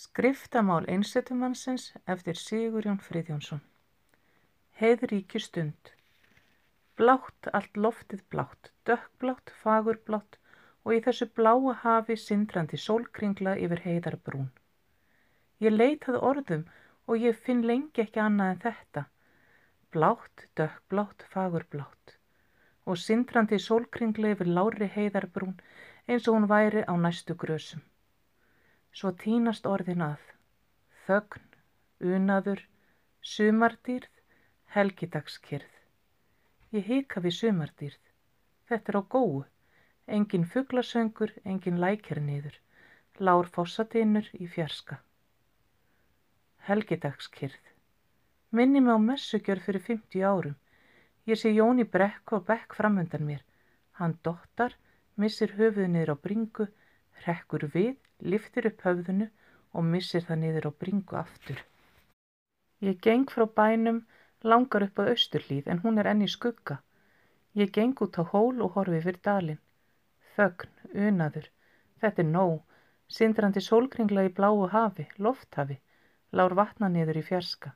Skriftamál einsetumannsins eftir Sigurjón Friðjónsson. Heiðríki stund. Blátt allt loftið blátt, dökkblátt, fagurblátt og í þessu bláa hafi sindrandi sólkringla yfir heiðarbrún. Ég leitað orðum og ég finn lengi ekki annað en þetta. Blátt, dökkblátt, fagurblátt og sindrandi sólkringla yfir lári heiðarbrún eins og hún væri á næstu grösum. Svo tínast orðin að. Þögn, unaður, sumardýrð, helgidagskyrð. Ég hika við sumardýrð. Þetta er á góu. Engin fugglasöngur, engin lækir niður. Lár fossatinnur í fjarska. Helgidagskyrð. Minni mig á messugjör fyrir 50 árum. Ég sé Jóni brekku og bekk framöndan mér. Hann dottar, missir höfuð niður á bringu, rekkur við, liftir upp höfðunu og missir það niður á bringu aftur. Ég geng frá bænum, langar upp að austurlíð en hún er enn í skugga. Ég geng út á hól og horfi fyrir dalin. Þögn, unaður, þetta er nóg, sindrandi sólkringla í bláu hafi, lofthafi, lár vatna niður í fjarska.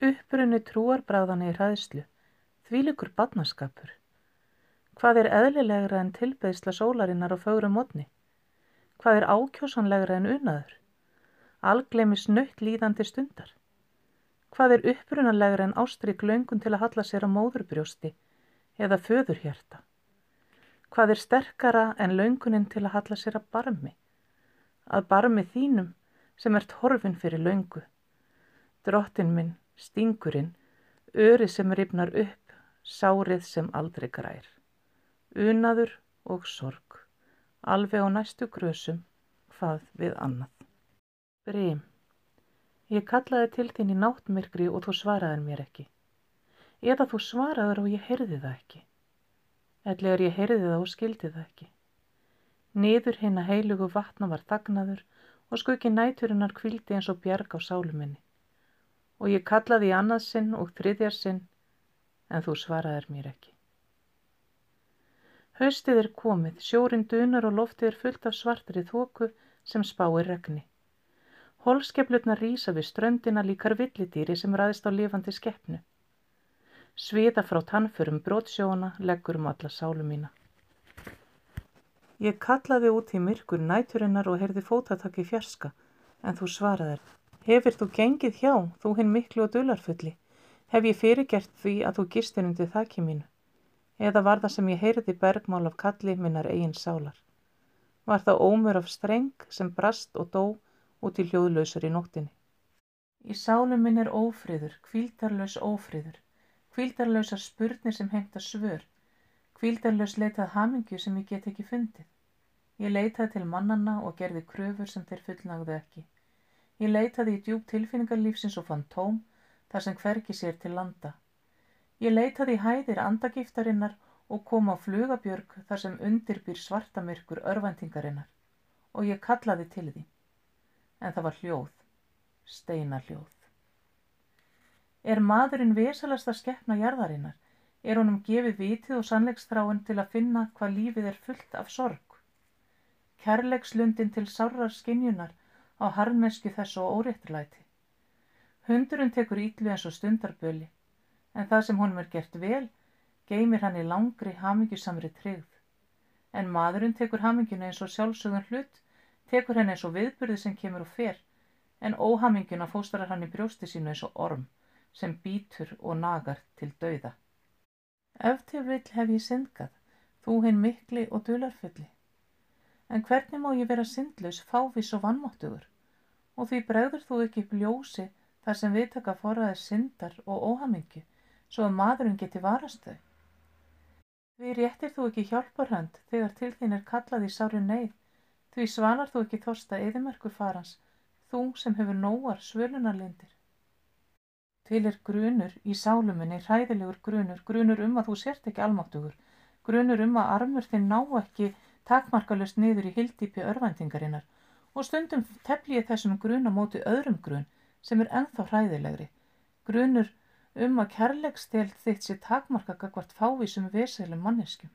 Upprunni trúarbráðana í hraðslu, þvílikur badnaskapur. Hvað er eðlilegra en tilbeðsla sólarinnar á fögrum modni? Hvað er ákjósanlegra en unaður? Algleimis nöytt líðandi stundar. Hvað er upprunalegra en ástrík löngun til að halla sér á móðurbrjósti eða föðurhjarta? Hvað er sterkara en löngunin til að halla sér að barmi? Að barmi þínum sem ert horfin fyrir löngu. Drottin minn, stingurinn, örið sem ripnar upp, sárið sem aldrei grær. Unaður og sorg, alveg á næstu grösum, hvað við annað. Brím, ég kallaði til þín í náttmyrkri og þú svaraði mér ekki. Eða þú svaraður og ég heyrði það ekki. Ellegar ég heyrði það og skildi það ekki. Niður hinn að heilugu vatna var þagnaður og skuggi næturinnar kvildi eins og bjarg á sáluminni. Og ég kallaði í annað sinn og þriðjar sinn, en þú svaraðir mér ekki. Haustið er komið, sjórin dunar og loftið er fullt af svartri þóku sem spáir regni. Holskeflutnar rýsa við ströndina líkar villidýri sem ræðist á lifandi skeppnu. Sviða frá tannförum brótsjóna leggur um alla sálu mína. Ég kallaði út í myrkur næturinnar og heyrði fótatak í fjarska, en þú svaraðir. Hefur þú gengið hjá, þú hinn miklu og dularfulli? Hef ég fyrirgert því að þú gistir undir þakki mínu? Eða var það sem ég heyrði bergmál af kalli minnar eigin sálar? Var það ómur af streng sem brast og dó út í hljóðlausar í nóttinni? Í sálu minn er ófriður, kvíldarlaus ófriður, kvíldarlausar spurnir sem hengta svör, kvíldarlaus leitað hamingju sem ég get ekki fundið. Ég leitaði til mannanna og gerði kröfur sem þeir fullnagðu ekki. Ég leitaði í djúb tilfinningarlífsins og fann tóm þar sem hverki sér til landa. Ég leitaði í hæðir andagiftarinnar og kom á flugabjörg þar sem undirbýr svartamirkur örvendingarinnar og ég kallaði til því. En það var hljóð, steina hljóð. Er maðurinn vesalasta skeppna jarðarinnar? Er honum gefið vitið og sannleikstráin til að finna hvað lífið er fullt af sorg? Kærleikslundin til sárrar skinjunar á harnesku þessu og óréttlæti. Hundurinn tekur ítlu eins og stundarböli, en það sem honum er gert vel, geymir hann í langri hamingjusamri tryggð. En maðurinn tekur haminguna eins og sjálfsögðun hlut, tekur henn eins og viðburði sem kemur og fer, en óhaminguna fóstrar hann í brjósti sínu eins og orm, sem býtur og nagar til dauða. Ef til vill hef ég syndgað, þú hinn mikli og dularfulli. En hvernig má ég vera syndlaus, fávís og vannmáttugur? Og því bregður þú ekki upp ljósi þar sem viðtaka forraðir syndar og óhamingju, svo að maðurinn geti varast þau. Því réttir þú ekki hjálparhönd þegar til þín er kallað í sári neyð, því svanar þú ekki þorsta eðimerkur farans, þú sem hefur nóar svölunarlindir. Til er grunur í sáluminni, hræðilegur grunur, grunur um að þú sért ekki almáttugur, grunur um að armur þinn ná ekki takmarkalust niður í hildýpi örvendingarinnar og stundum tefli ég þessum gruna móti öðrum grun sem er ennþá hræðilegri, grunur um að kærleiksdelt þitt sé takmarka gagvart fávísum veselum manneskjum.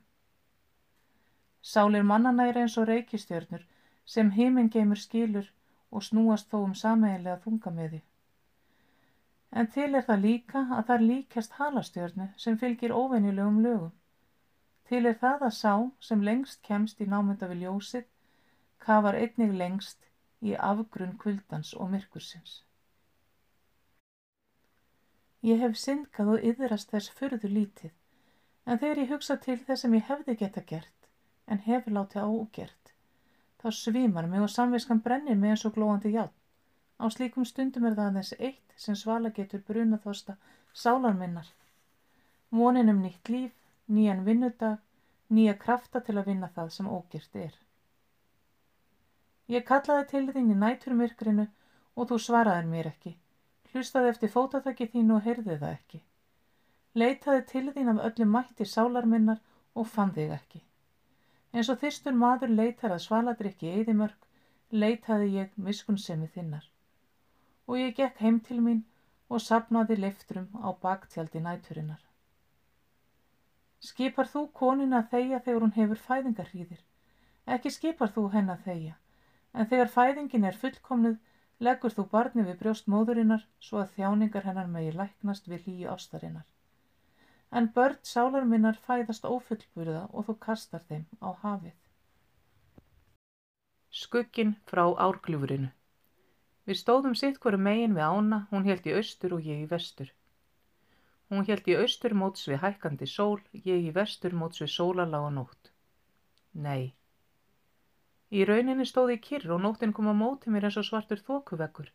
Sálir mannana er eins og reykistjörnur sem heiminn geymur skilur og snúast þó um sameiginlega þungamiði. En til er það líka að þar líkjast halastjörnu sem fylgir óvenjulegum lögum. Til er það að sá sem lengst kemst í námynda við ljósið kafar einnig lengst í afgrunn kvöldans og myrkursins. Ég hef syndkað og yðrast þess fyrðu lítið, en þegar ég hugsa til þess sem ég hefði geta gert, en hefur látið ágert, þá svimar mig og samviskan brennir mig eins og glóandi játn. Á slíkum stundum er það aðeins eitt sem svala getur brunaþosta sálar minnar. Vonin um nýtt líf, nýjan vinnudag, nýja krafta til að vinna það sem ógirt er. Ég kallaði til þín í næturmyrkrinu og þú svaraði mér ekki. Hlustaði eftir fótatakki þín og heyrði það ekki. Leitaði til þín af öllu mætti sálar minnar og fann þig ekki. Eins og þyrstur maður leitar að svaladrykki eðimörk, leitaði ég miskunnsemi þinnar og ég gekk heim til mín og sapnaði leftrum á baktjaldi næturinnar. Skipar þú konin að þeia þegar hún hefur fæðingarhýðir? Ekki skipar þú henn að þeia, en þegar fæðingin er fullkomnuð leggur þú barni við brjóst móðurinnar svo að þjáningar hennar megi læknast við hlýju ástarinnar. En börn sálar minnar fæðast ófullburða og þú kastar þeim á hafið. Skuggin frá árglúfurinu Við stóðum sitt hverju megin við ána, hún held í austur og ég í vestur. Hún held í austur móts við hækkandi sól, ég í vestur móts við sólalága nótt. Nei. Í rauninni stóði ég kyrr og nóttin kom á móti mér eins og svartur þókuveggur.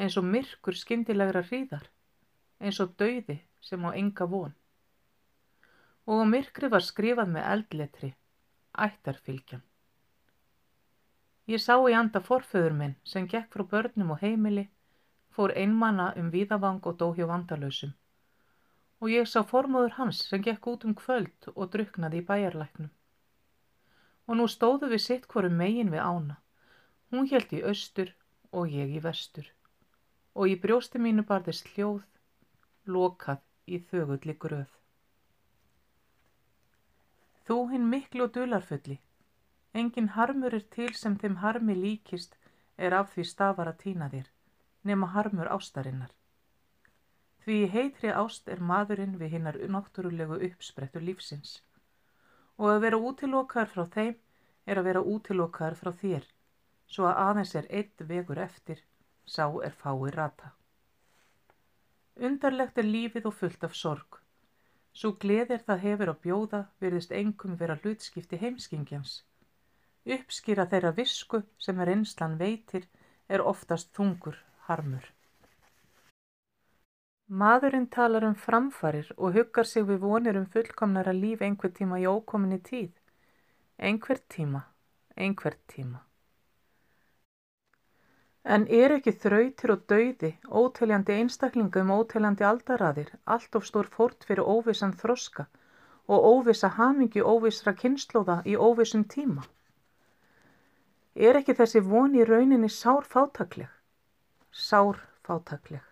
Eins og myrkur skindilegra hríðar. Eins og dauði sem á enga von. Og á myrkri var skrifað með eldletri. Ættarfylgjan. Ég sá í anda forföður minn sem gekk frá börnum og heimili, fór einmanna um víðavang og dó hjá vandalösum. Og ég sá formóður hans sem gekk út um kvöld og druknaði í bæjarlæknum. Og nú stóðu við sitt hverju megin við ána. Hún held í austur og ég í vestur. Og í brjósti mínu barðist hljóð, lokað í þögulli gröð. Þú hinn miklu og dularfulli, Engin harmur er til sem þeim harmi líkist er af því stafar að týna þér, nema harmur ástarinnar. Því heitri ást er maðurinn við hinnar náttúrulegu uppsprettu lífsins. Og að vera útilokaður frá þeim er að vera útilokaður frá þér, svo að aðeins er eitt vegur eftir, sá er fái rata. Undarlegt er lífið og fullt af sorg. Svo gleðir það hefur á bjóða verðist engum vera hlutskipti heimskingjans Uppskýra þeirra visku sem reynslan veitir er oftast þungur harmur. Maðurinn talar um framfarir og huggar sig við vonir um fullkomnara líf einhver tíma í ókominni tíð. Einhver tíma, einhver tíma. En er ekki þrautir og dauði, óteljandi einstaklinga um óteljandi aldaraðir, allt of stór fórt fyrir óvissan þroska og óvissa hamingi óvissra kynnslóða í óvissum tíma? Er ekki þessi von í rauninni sár fátakleg? Sár fátakleg.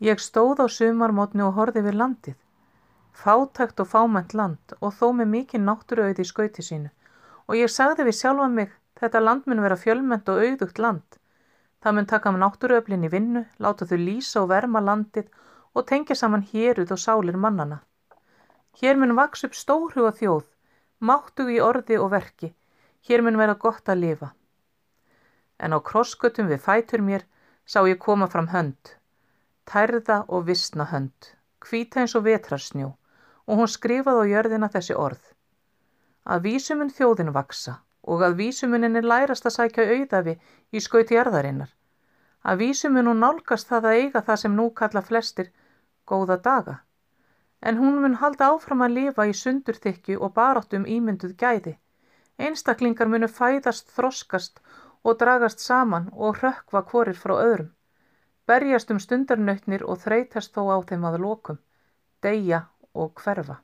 Ég stóð á sumarmótni og horfi við landið. Fátakt og fámænt land og þó með mikið náttúruauði í skauti sínu. Og ég sagði við sjálfa mig, þetta land mun vera fjölmönd og auðugt land. Það mun taka með náttúruöflin í vinnu, láta þau lýsa og verma landið og tengja saman héruð og sálir mannana. Hér mun vaks upp stórhuga þjóð máttug í orði og verki, hér mun vera gott að lifa. En á krossgötum við fætur mér sá ég koma fram hönd, tærða og vissna hönd, hvita eins og vetrarsnjó og hún skrifaði á jörðina þessi orð. Að vísumun þjóðin vaksa og að vísumuninni lærast að sækja auðafi í skauti jarðarinnar. Að vísumun hún nálgast það að eiga það sem nú kalla flestir góða daga en hún mun halda áfram að lifa í sundurþykju og baráttum ímynduð gæði. Einstaklingar munu fæðast, þroskast og dragast saman og hrökkva hvorir frá öðrum. Berjast um stundarnautnir og þreytast þó á þeim að lokum, deyja og hverfa.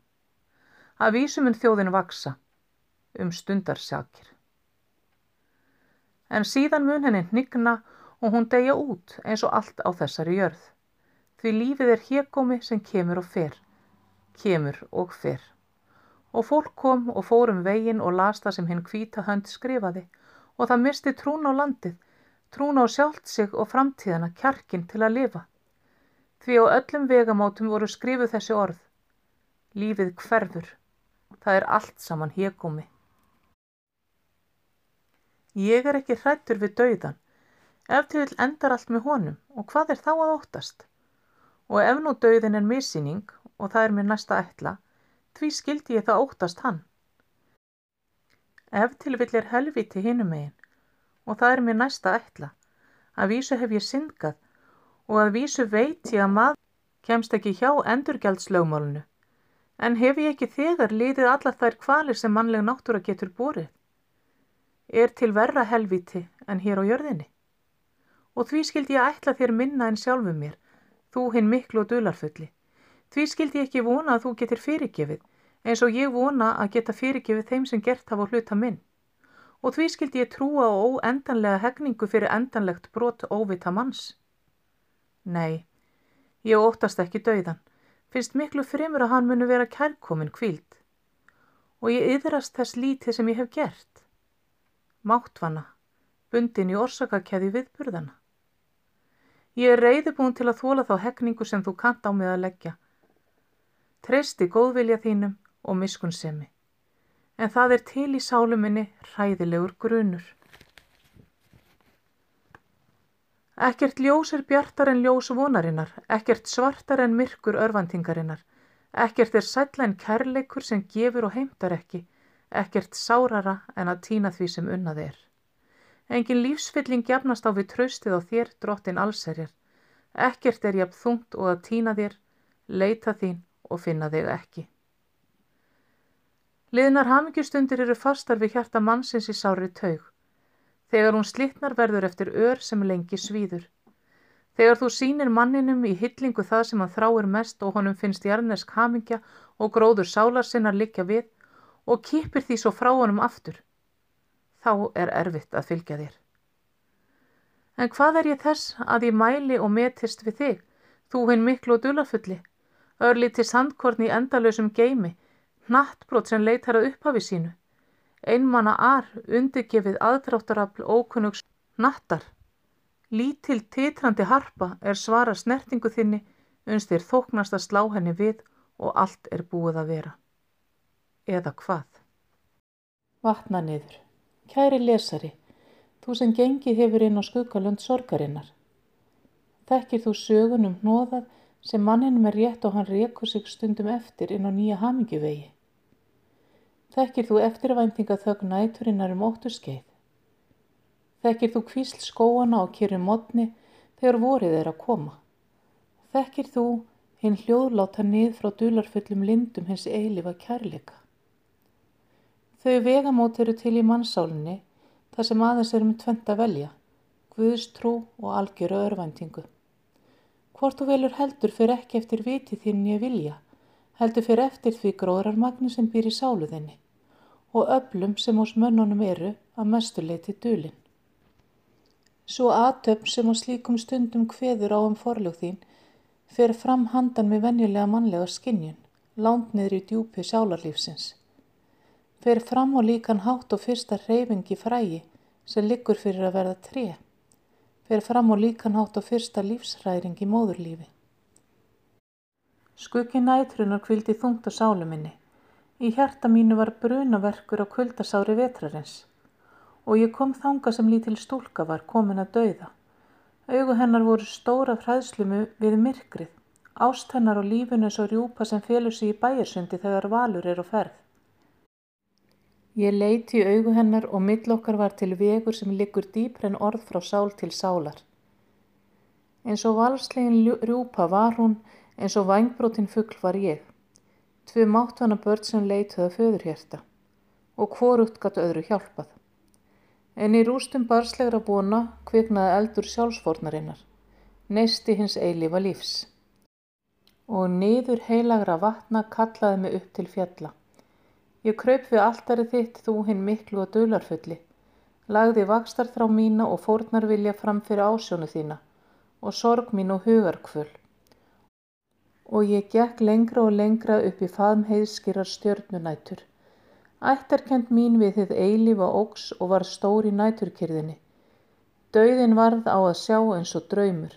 Að vísum mun þjóðin vaksa, um stundarsakir. En síðan mun henni hnigna og hún deyja út eins og allt á þessari jörð. Því lífið er hégómi sem kemur og fer kemur og fer Og fólk kom og fór um veginn og las það sem hinn hvíta hönd skrifaði og það misti trún á landið, trún á sjálft sig og framtíðana, kjarkin til að lifa. Því á öllum vegamótum voru skrifuð þessi orð. Lífið hverfur. Það er allt saman hégómi. Ég er ekki hrættur við dauðan. Ef til vil endar allt með honum og hvað er þá að óttast? Og ef nú dauðin er missýning og það er mér næsta ætla, því skildi ég það óttast hann. Ef til vill er helviti hinum megin og það er mér næsta ætla, að vísu hef ég syngað og að vísu veit ég að maður kemst ekki hjá endurgjaldslögmálunu, en hef ég ekki þegar liðið allar þær kvalir sem mannleg náttúra getur borið? Er til verra helviti en hér á jörðinni? Og því skildi ég ætla þér minna en sjálfu mér, þú hinn miklu og dularfulli. Því skildi ég ekki vona að þú getur fyrirgefið, eins og ég vona að geta fyrirgefið þeim sem gert hafa hluta minn. Og því skildi ég trúa á óendanlega hegningu fyrir endanlegt brot óvita manns. Nei, ég óttast ekki dauðan, finnst miklu fremur að hann munu vera kærkomin kvíld. Og ég yðrast þess lítið sem ég hef gert. Máttvana, bundin í orsakakæði viðburðana. Ég er reyðubúin til að þóla þá hegningu sem þú kant á mig að leggja Treysti góðvilja þínum og miskunnsemi. En það er til í sáluminni hræðilegur grunur. Ekkert ljós er bjartar en ljós vonarinnar, ekkert svartar en myrkur örvantingarinnar, ekkert er sætla en kærleikur sem gefur og heimtar ekki, ekkert sárara en að týna því sem unnað er. Engin lífsfylling gefnast á við traustið á þér, drottin allserjar. Ekkert er jafn þungt og að týna þér, leita þín og finna þig ekki. Liðnar hamingjustundir eru fastar við hjarta mannsins í sári taug. Þegar hún slittnar verður eftir ör sem lengi svíður. Þegar þú sínir manninum í hyllingu það sem hann þráir mest og honum finnst jarnesk hamingja og gróður sálar sinna likja við og kýpir því svo frá honum aftur. Þá er erfitt að fylgja þér. En hvað er ég þess að ég mæli og metist við þig, þú hinn miklu og dulafulli? örlíti sandkorn í endalösum geimi, hnattbrot sem leitar að upphafi sínu, einmanna ar undirgefið aðdráttarafl ókunnugs nattar. Lítil titrandi harpa er svara snertingu þinni, unst þér þóknast að slá henni við og allt er búið að vera. Eða hvað? Vatna niður. Kæri lesari, þú sem gengið hefur inn á skuggalönd sorgarinnar. Þekkir þú sögunum hnóðað sem manninum er rétt og hann rekur sig stundum eftir inn á nýja hamingjuvegi. Þekkir þú eftirvæntinga þögg næturinnar um óttu skeið. Þekkir þú kvísl skóana og kýrin modni þegar vorið er að koma. Þekkir þú hinn hljóðláta nið frá dularfullum lindum hins eilifa kærleika. Þau vegamót eru til í mannsálinni þar sem aðeins er um tvent að velja, Guðstrú og algjöru örvæntingu. Hvort þú velur heldur fyrir ekki eftir viti þín ég vilja, heldur fyrir eftir því gróðrarmagni sem býr í sáluðinni og öllum sem hos mönnunum eru að mestuleiti dulin. Svo aðtöfn sem á slíkum stundum hveður á um forlög þín fer fram handan með venjulega mannlega skinnjun, lánt niður í djúpi sálarlífsins. Fer fram á líkan hátt og fyrsta reyfingi frægi sem liggur fyrir að verða treð fer fram á líkanhátt á fyrsta lífsræring í móðurlífi. Skuggi nætrunar kvildi þungt á sálu minni. Í hjarta mínu var brunaverkur á kuldasári vetrarins og ég kom þanga sem lítil stúlka var komin að dauða. Augu hennar voru stóra fræðslumu við myrkrið, ást hennar og lífun eins og rjúpa sem félur sig í bæjarsundi þegar valur er á ferð. Ég leiti í augu hennar og mill okkar var til vegur sem liggur dýpr en orð frá sál til sálar. Eins og valslegin rjúpa var hún, eins og vangbrótin fuggl var ég. Tvö máttvana börn sem leituða föðurhjerta og hvorugt gatt öðru hjálpað. En í rústum barslegra búna kviknaði eldur sjálfsfornarinnar, neisti hins eilifa lífs. Og niður heilagra vatna kallaði mig upp til fjalla. Ég kraup við altari þitt þú hinn miklu og dularfulli, lagði vakstarþrá mína og fórnarvilja fram fyrir ásjónu þína og sorg mín og hugarkvöl. og ég gekk lengra og lengra upp í faðm heiðskýrar stjörnunætur. Ættarkend mín við þið eilífa ógs og var stór í næturkyrðinni. Dauðin varð á að sjá eins og draumur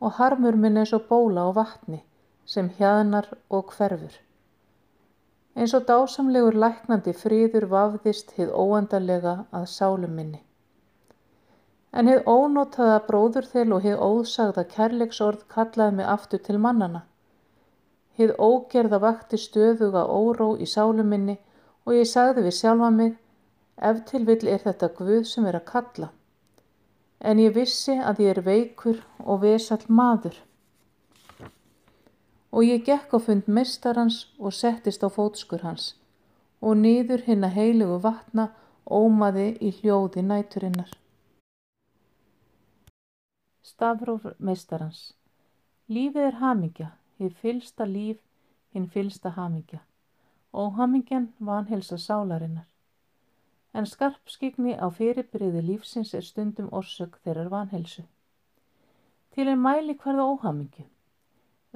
og harmur minn eins og bóla á vatni sem hjaðnar og hverfur. Eins og dásamlegur læknandi fríður vafðist hið óendanlega að sálum minni. En hið ónotaða bróðurþel og hið ósagða kærleiksorð kallaði mig aftur til mannana. Hið ógerða vakti stöðuga óró í sálu minni og ég sagði við sjálfa mig, ef til vill er þetta Guð sem er að kalla. En ég vissi að ég er veikur og vesall maður. Og ég gekk á fund mestarans og settist á fótskur hans og nýður hinn að heilugu vatna ómaði í hljóði næturinnar. Stafróf mestarans Lífið er hamingja, hið fylsta líf, hinn fylsta hamingja. Óhamingjan vanhelsa sálarinnar. En skarpskygni á fyrirbyrði lífsins er stundum orsök þeirrar vanhelsu. Til er mæli hverða óhamingju.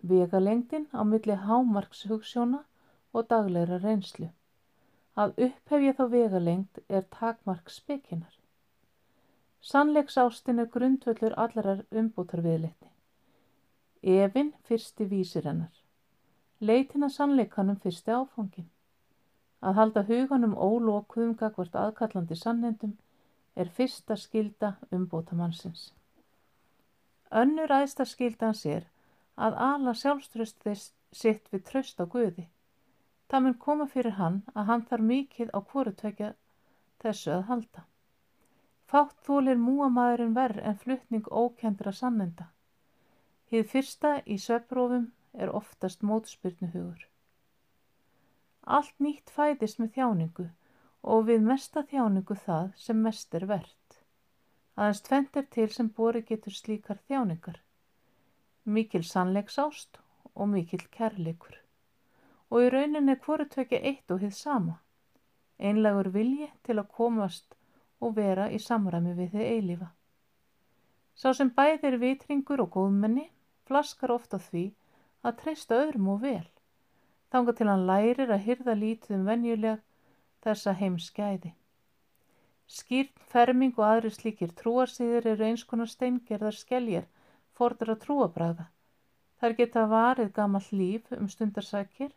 Vega lengdin á milli hámarks hugssjóna og daglegra reynslu. Að upphefja þá vega lengd er takmark spekinar. Sannleiks ástin er grundvöldur allarar umbútar viðleitni. Efinn fyrsti vísir hennar. Leitin að sannleikanum fyrsti áfangin. Að halda huganum ólókuðum gagvart aðkallandi sannendum er fyrsta skilda umbóta mannsins. Önnur aðsta skildan sér að ala sjálfströst þess sitt við tröst á Guði. Það mun koma fyrir hann að hann þarf mikið á hvoru tvekja þessu að halda. Fátt þólir múamæðurinn verð en fluttning ókendra sannenda. Hið fyrsta í sveprófum er oftast mótspyrnuhugur. Allt nýtt fæðist með þjáningu og við mesta þjáningu það sem mest er verðt. Aðeins tvent er til sem bori getur slíkar þjáningar. Mikil sannleiksást og mikil kærleikur. Og í rauninni hvoru tökja eitt og hið sama. Einlegur vilji til að komast og vera í samræmi við þið eilífa. Sá sem bæðir vitringur og góðmenni flaskar ofta því að treysta öðrum og vel, þanga til hann lærir að hyrða lítið um venjuleg þessa heimskæði. Skýrt, ferming og aðri slíkir trúarsýðir eru eins konar steingerðar skelljar fordra trúabræða. Þar geta varið gammal líf um stundarsakir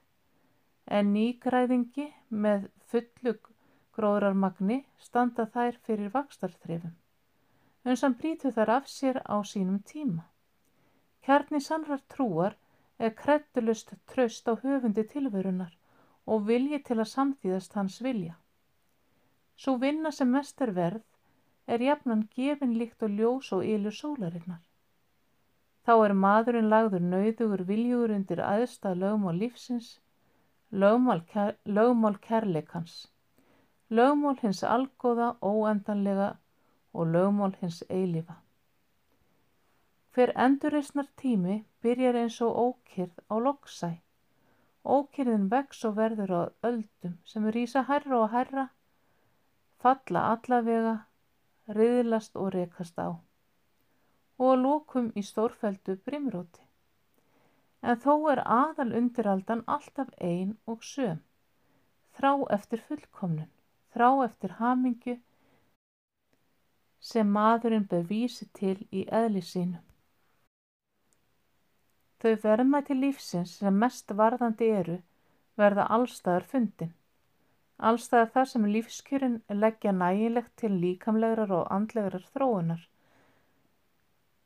en nýgræðingi með fullug gróðrarmagni standa þær fyrir vakstarþrifum. Unsan brítu þar af sér á sínum tíma. Kjarni sannrar trúar er kreddulust tröst á höfundi tilverunar og vilji til að samtíðast hans vilja. Svo vinna sem mest er verð er jafnan gefin líkt og ljós og ylu sólarinnar. Þá er maðurinn lagður nauðugur viljugur undir aðstað lögmál lífsins, lögmál, kær, lögmál kærleikans, lögmál hins algóða, óendanlega og lögmál hins eilifa. Hver endurreysnar tími byrjar eins og ókyrð á loksæ. Ókyrðin vex og verður á öldum sem rýsa herra og herra, falla allavega, riðlast og rekast á og lókum í stórfældu brimróti. En þó er aðal undiraldan alltaf ein og söm, þrá eftir fullkomnun, þrá eftir hamingju sem maðurinn bevísi til í eðli sínum. Þau verðmæti lífsins sem mest varðandi eru verða allstaðar fundin. Allstaðar þar sem lífskjörin leggja nægilegt til líkamlegar og andlegar þróunar.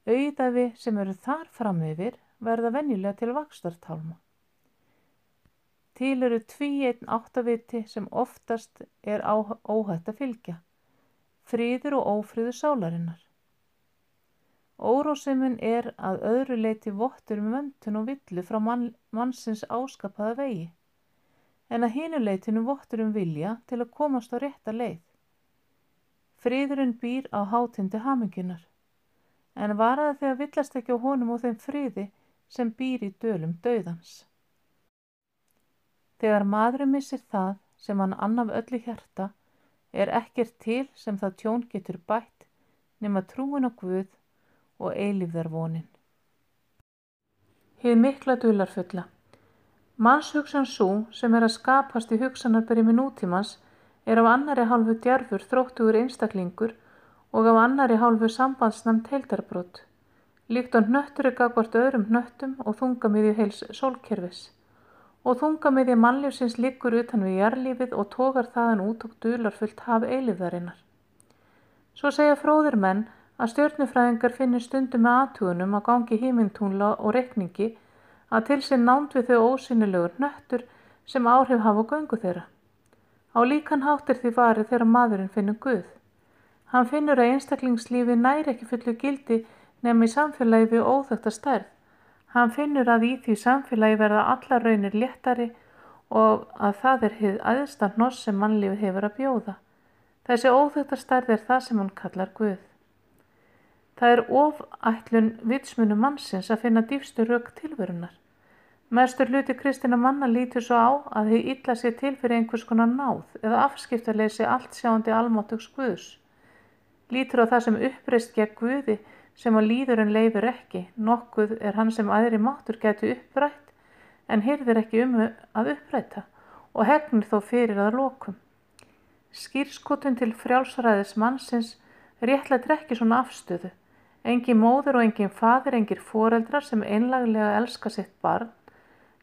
Auðafi sem eru þar fram yfir verða venjulega til vakstartálma. Til eru tví einn áttaviti sem oftast er óhætt að fylgja. Fríður og ófríður sálarinnar. Órósemin er að öðru leiti vottur um vöntun og villu frá mann, mannsins áskapaða vegi, en að hinu leitinu vottur um vilja til að komast á rétta leið. Fríðurinn býr á hátindi hamingunar, en varaði þegar villast ekki á honum og þeim fríði sem býr í dölum döðans. Þegar maðurinn missir það sem hann annaf öllu hjarta, er ekkert til sem það tjón getur bætt nema trúin á Guð og eilífðar vonin. hið mikla dularfulla. Mannshugsan svo sem er að skapast í hugsanarbyrjumi nútímans er af annari hálfu djarfur þróttugur einstaklingur og af annari hálfu sambandsnamt heildarbrot, líkt á hnöttur er gagvart öðrum hnöttum og þungamiðju heils sólkerfis. Og þungamiðja mannlífsins liggur utan við jarlífið og tógar þaðan út og dularfullt haf eilifðarinnar. Svo segja fróðir menn að stjörnufræðingar finnir stundum með aðtugunum að gangi hímintúnla og rekningi að til sér nánd við þau ósynilegur nöttur sem áhrif hafa á göngu þeirra. Á líkan háttir því varið þegar maðurinn finnur Guð. Hann finnur að einstaklingslífi næri ekki fullu gildi nefn í samfélagi við óþögta stærð. Hann finnur að í því samfélagi verða alla raunir léttari og að það er hið aðstant noss sem mannlífið hefur að bjóða. Þessi óþögta stærð er það sem hann kallar Guð. Það er ofætlun vitsmunu mannsins að finna dýfstu rauk tilverunar. Mestur hluti kristina manna lítur svo á að þið illa sér til fyrir einhvers konar náð eða afskiptarleysi allt sjáandi almáttugs Guðs. Lítur á það sem uppreist gegn Guði sem að líðurinn leifir ekki, nokkuð er hann sem aðri mátur getur upprætt en hyrðir ekki um að uppræta og hegnir þó fyrir að lokum. Skýrskotun til frjálsræðis mannsins réttlega ekki svona afstöðu Engin móður og engin fadir, engir foreldrar sem einlaglega elska sitt barn,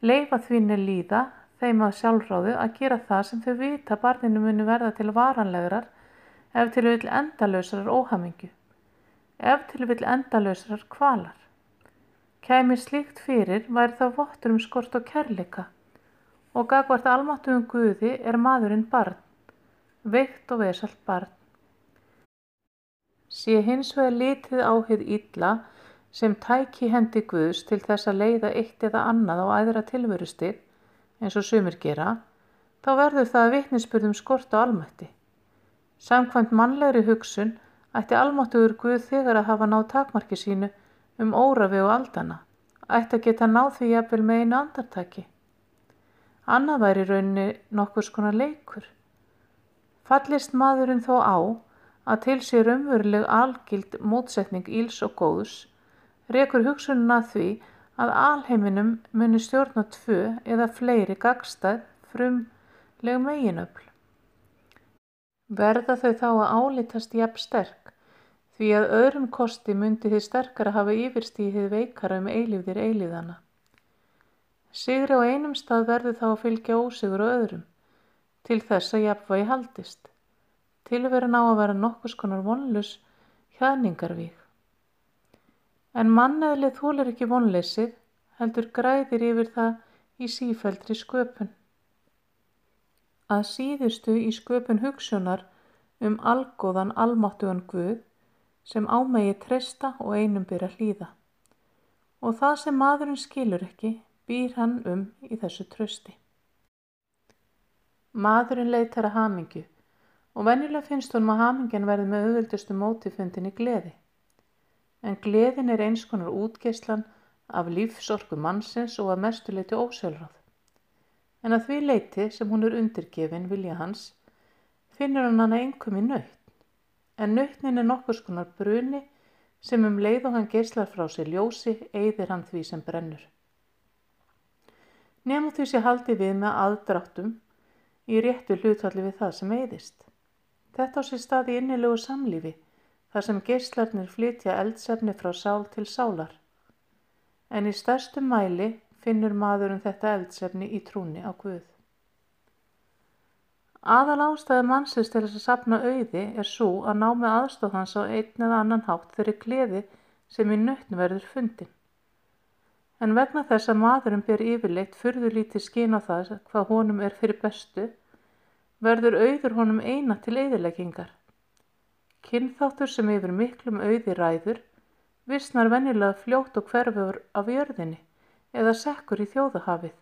leifa þvinni líða þeim að sjálfráðu að gera það sem þau vita barninu muni verða til varanlegurar ef til vil endalösrar óhamingju, ef til vil endalösrar kvalar. Kæmi slíkt fyrir væri það vottur um skort og kærleika og gagvart almáttugum Guði er maðurinn barn, veikt og vesalt barn. Sé hins vegar litið á hið illa sem tæki hendi Guðs til þess að leiða eitt eða annað á æðra tilverustig, eins og sumir gera, þá verður það vittnisspurðum skort á almætti. Samkvæmt mannlegri hugsun ætti almáttugur Guð þegar að hafa náð takmarki sínu um órafi og aldana, ætti að geta náð því jafnvel með einu andartaki. Annað væri raunni nokkus konar leikur. Fallist maðurinn þó á að til sé raunveruleg algild mótsetning íls og góðs, rekur hugsununa því að alheiminum muni stjórna tvö eða fleiri gagstæð frumleg meginöfl. Verða þau þá að álitast jafn sterk, því að öðrum kosti myndi þið sterkara hafa yfirstíðið veikara um eilífðir eilíðana. Sigri á einum stað verður þá að fylgja ósigur á öðrum, til þess að jafnvægi haldist. Tilveran á að vera nokkus konar vonlus hjaðningarvík. En manneðlið þúlir ekki vonleysið, heldur græðir yfir það í sífældri sköpun. Að síðustu í sköpun hugsunar um algóðan almáttugan Guð sem ámegi treysta og einum byrja hlýða. Og það sem maðurinn skilur ekki býr hann um í þessu trösti. Maðurinn leitar að hamingju og venjulega finnst honum að hamingjan verði með auðvöldustu móti fundin í gleði. En gleðin er eins konar útgeislan af lífsorku mannsins og að mestu leiti ósjálfráð. En að því leiti sem hún er undirgefin vilja hans, finnur hann hana einhverjum í nöytt. En nöytnin er nokkus konar bruni sem um leið og hann geislar frá sér ljósi, eigðir hann því sem brennur. Nefnum því sé haldi við með aðdráttum í réttu hlutvalli við það sem eigðist. Þetta á sér stað í innilegu samlífi þar sem geyslarnir flytja eldsefni frá sál til sálar. En í stærstu mæli finnur maðurinn þetta eldsefni í trúni á Guð. Aðal ástæði mannsins til þess að sapna auði er svo að ná með aðstóð hans á einn eða annan hátt þeirri gleði sem í nöttn verður fundin. En vegna þess að maðurinn ber yfirleitt fyrðulítið skín á það hvað honum er fyrir bestu verður auður honum eina til eðileggingar. Kinnþáttur sem yfir miklum auði ræður vissnar vennilega fljótt og hverfur af jörðinni eða sekkur í þjóðahafið.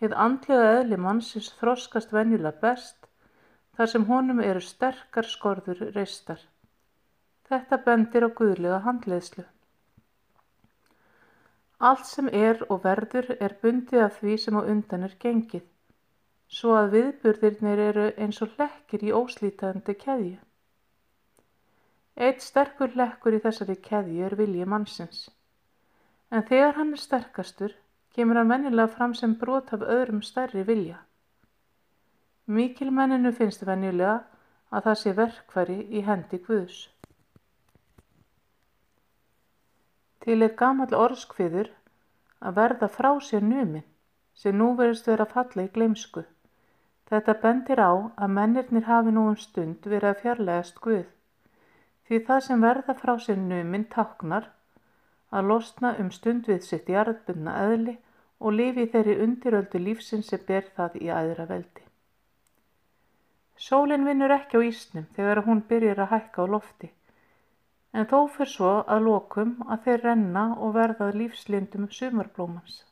Hið andlega eðli mannsins þroskast vennilega best þar sem honum eru sterkar skorður reistar. Þetta bendir á guðlega handleðslu. Allt sem er og verður er bundið af því sem á undan er gengið svo að viðburðirnir eru eins og hlekkir í óslítandi keðju. Eitt sterkur hlekkur í þessari keðju er vilji mannsins. En þegar hann er sterkastur, kemur hann venjulega fram sem brot af öðrum stærri vilja. Mikil menninu finnst venjulega að það sé verkfæri í hendi Guðs. Til er gamall orðskviður að verða frá sér numin, sem nú verðist vera falla í gleimsku. Þetta bendir á að mennirnir hafi nú um stund verið að fjarlægast Guð, því það sem verða frá sér numin táknar að losna um stund við sitt jarðbundna eðli og lifi þeirri undiröldu lífsins sem ber það í aðra veldi. Sólinn vinnur ekki á ísnum þegar hún byrjar að hækka á lofti, en þó fyrir svo að lokum að þeir renna og verðað lífslindum sumarblómans.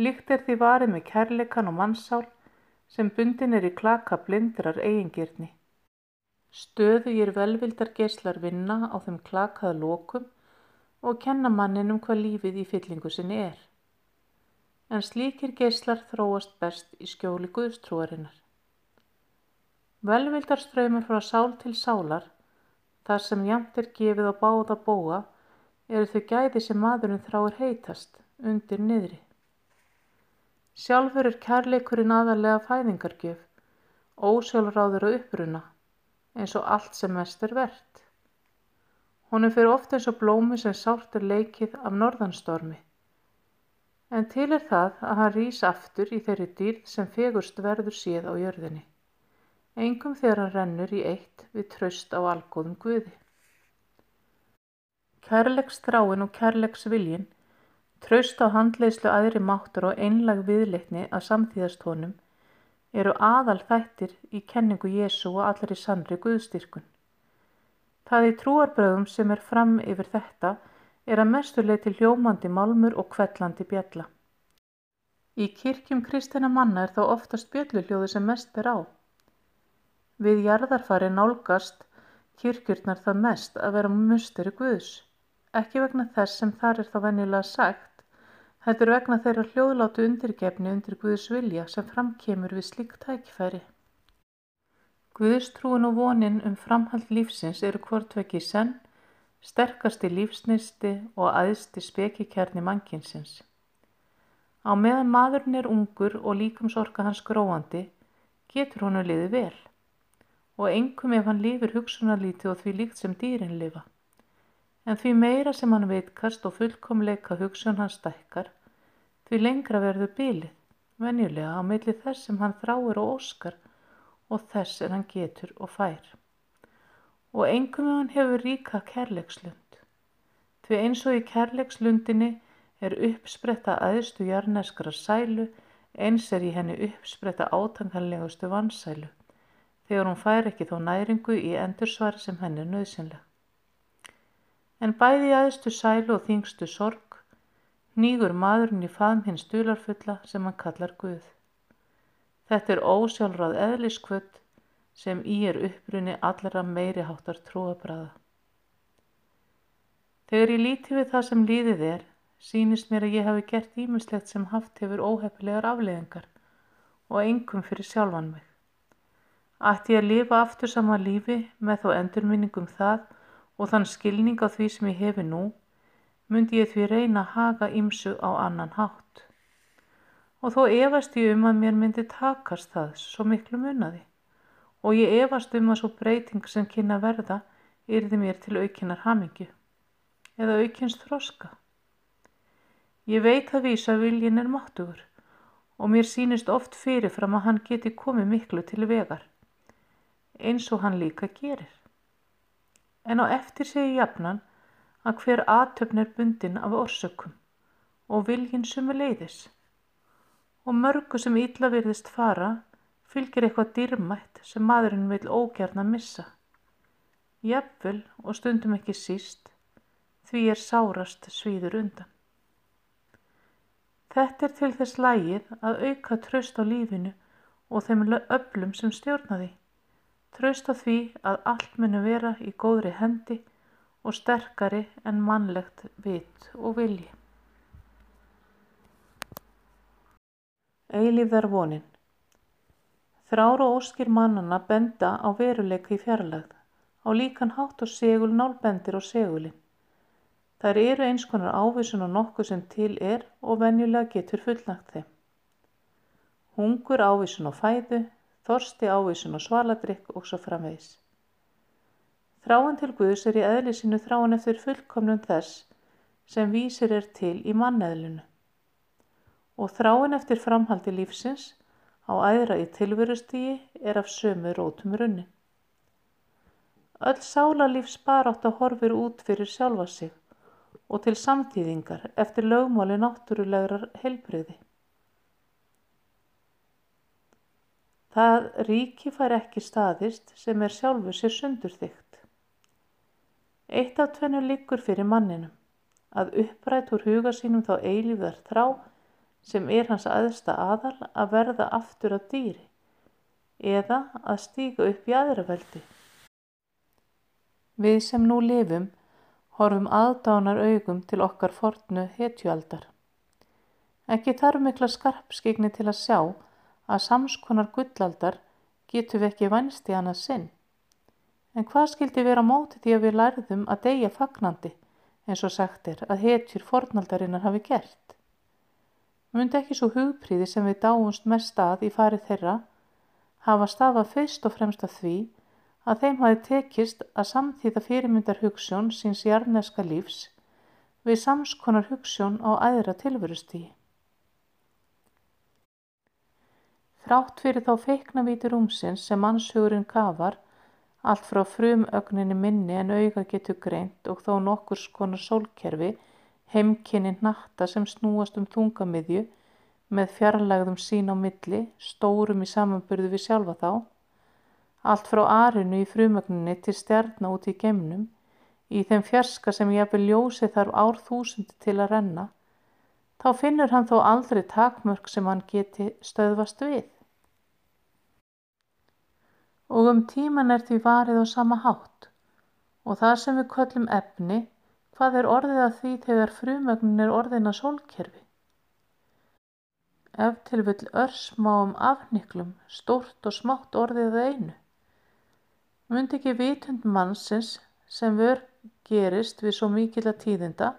Líkt er því varið með kærleikan og mannsál sem bundin er í klaka blindrar eigingirni. Stöðu ég er velvildar geyslar vinna á þeim klakaða lokum og kenna manninum hvað lífið í fyllingu sinni er. En slíkir geyslar þróast best í skjóli Guðstrúarinnar. Velvildar ströymur frá sál til sálar, þar sem jamt er gefið á báða bóa, eru þau gæði sem maðurinn þráir heitast, undir niðri. Sjálfur er kærleikurinn aðalega fæðingargjöf, ósjálfráður og uppruna, eins og allt sem mest er verðt. Honum fyrir oft eins og blómi sem sárt er leikið af norðanstormi. En til er það að hann rýs aftur í þeirri dýrð sem fegurst verður séð á jörðinni. Engum þegar hann rennur í eitt við tröst á algóðum guði. Kærleiksstráin og kærleiksviljin Traust á handleyslu aðri máttur og einlag viðleitni að samþýðast honum eru aðal þættir í kenningu Jésu og allri sannri Guðstyrkun. Það í trúarbröðum sem er fram yfir þetta er að mestuleið til hljómandi málmur og kvellandi bjalla. Í kirkjum kristina manna er þá oftast bjölluljóði sem mest ber á. Við jarðarfari nálgast kirkjurnar það mest að vera musteri Guðs, ekki vegna þess sem þar er þá venjulega sagt, heldur vegna þeirra hljóðlátu undirgefni undir Guðs vilja sem framkemur við slíkt tækifæri. Guðstrúin og vonin um framhald lífsins eru hvortvekki senn, sterkasti lífsnisti og aðsti spekikærni mannkinsins. Á meðan maðurinn er ungur og líkumsorka hans gróandi, getur honu liði vel og engum ef hann lifir hugsunarlíti og því líkt sem dýrin lifa en því meira sem hann veitkast og fullkomleika hugsun hans stækkar, því lengra verður bílið, venjulega á milli þess sem hann þráir og óskar og þess en hann getur og fær. Og engum ef hann hefur ríka kærleikslund, því eins og í kærleikslundinni er uppspretta aðstu jarneskra sælu, eins er í henni uppspretta átanganlegustu vansælu, þegar hún fær ekki þó næringu í endursvari sem henni er nöðsynleg en bæði aðstu sælu og þingstu sorg nýgur maðurinn í faðm hins dularfulla sem hann kallar Guð. Þetta er ósjálfráð eðliskvöld sem í er upprunni allra meiri háttar trúabraða. Þegar ég líti við það sem líðið er, sínist mér að ég hafi gert ímislegt sem haft hefur óhefnilegar afleðingar og engum fyrir sjálfan mig. Ætti ég að lifa aftur sama lífi með þó endurminningum það og þann skilning á því sem ég hefi nú, myndi ég því reyna að haga ímsu á annan hátt. Og þó efast ég um að mér myndi takast það svo miklu munnaði og ég efast um að svo breyting sem kynna verða yrði mér til aukinar hamingju. Eða aukins þroska. Ég veit að vísa viljin er máttugur. Og mér sínist oft fyrirfram að hann geti komið miklu til vegar. Eins og hann líka gerir. En á eftir segi jafnan að hver aðtöfn er bundin af orsökum. Og viljinn sumu leiðis og mörgu sem illa virðist fara fylgir eitthvað dýrmætt sem maðurinn vil ógjarna missa. Jafnvel og stundum ekki síst því er sárast svíður undan. Þetta er til þess lægið að auka tröst á lífinu og þeim öflum sem stjórna því. Traust á því að allt muni vera í góðri hendi og sterkari en mannlegt vit og vilji. Eilíðar vonin Þrár og óskir mannana benda á veruleika í fjarlagð, á líkan hátt og segul nálbendir og segulinn. Þær eru eins konar ávísun á nokkuð sem til er og venjulega getur fullnagt þeim. Hungur ávísun á fæðu, þorsti ávísun á svaladrykk og svo framvegis. Þráin til Guðs er í eðli sínu þráin eftir fullkomnum þess sem vísir er til í manneðlunu og þráin eftir framhaldi lífsins á æðra í tilverustígi er af sömu rótum runni. Öll sálarlífs barátt að horfir út fyrir sjálfa sig og til samtíðingar eftir lögmáli náttúrulegrar heilbriði. Það ríki fær ekki staðist sem er sjálfu sér sundurþygt. Eitt af tvennu liggur fyrir manninum, að upprætt úr huga sínum þá eilíðar þrá sem er hans aðsta aðal að verða aftur að dýri eða að stíga upp í aðra veldi. Við sem nú lifum horfum aðdánar augum til okkar fornu hetjualdar. Ekki þarf mikla skarpskigni til að sjá að samskonar gullaldar getum við ekki vænst í annað sinn. En hvað skildi vera móti því að við lærðum að deyja fagnandi, eins og sagt er að hetjur fornaldarinnar hafi gert? Mundi ekki svo hugpríði sem við dáumst mest að í farið þeirra hafa stafa fyrst og fremst af því að þeim hafi tekist að samþýða fyrirmyndar hugssjón síns jarneska lífs við samskonar hugssjón á æðra tilverustíi. Þrátt fyrir þá feiknavíti rúmsins sem mannshugurinn kafar, allt frá frumögninni minni en auga getur greint og þó nokkur skonar sólkerfi, heimkynni natta sem snúast um þungamiðju með fjarlægðum sín á milli, stórum í samanburðu við sjálfa þá, allt frá arinu í frumögninni til stjarna út í geimnum, í þeim fjarska sem jafnvel ljósi þarf árþúsundi til að renna, þá finnur hann þó aldrei takmörk sem hann geti stöðvast við. Og um tíman er því varið á sama hátt. Og það sem við köllum efni, hvað er orðið að því þegar frumögnin er orðina sólkerfi? Ef til vill örsmáum afniklum, stórt og smátt orðið að einu. Mundi ekki vitund mannsins sem vör gerist við svo mikilla tíðinda,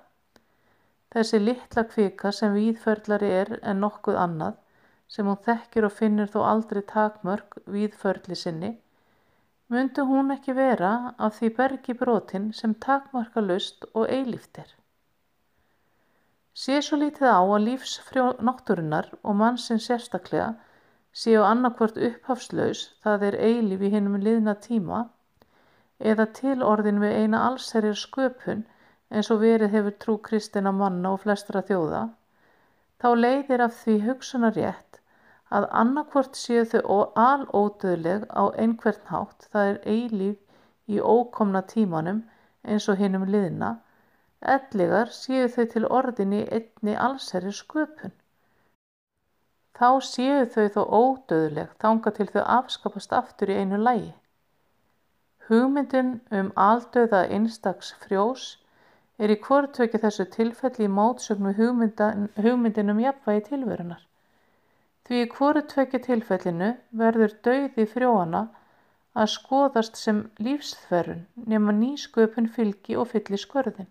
þessi litla kvika sem víðförlari er en nokkuð annað, sem hún þekkir og finnur þó aldrei takmörk víðförli sinni, myndi hún ekki vera af því bergi brotin sem takmarka lust og eilíftir. Sé svo lítið á að lífsfrjó náttúrunar og mannsins sérstaklega séu annarkvort upphafslaus, það er eilíf í hinnum liðna tíma, eða tilorðin við eina allsherjar sköpun eins og verið hefur trú kristina manna og flestra þjóða, þá leiðir af því hugsunarétt að annarkvort séu þau alódöðleg á einhvern hátt, það er eilíf í ókomna tímanum eins og hinnum liðna, ellegar séu þau til orðin í einni allsherjar sköpun. Þá séu þau þó ódauðleg þangað til þau afskapast aftur í einu lagi. Hugmyndin um aldauða einstaks frjós er í hvortvöki þessu tilfelli í mótsögnu hugmyndin um jafnvægi tilverunar. Því í hvortvöki tilfellinu verður dauði frjóana að skoðast sem lífsþverun nema nýsköpun fylgi og fylli skörðin.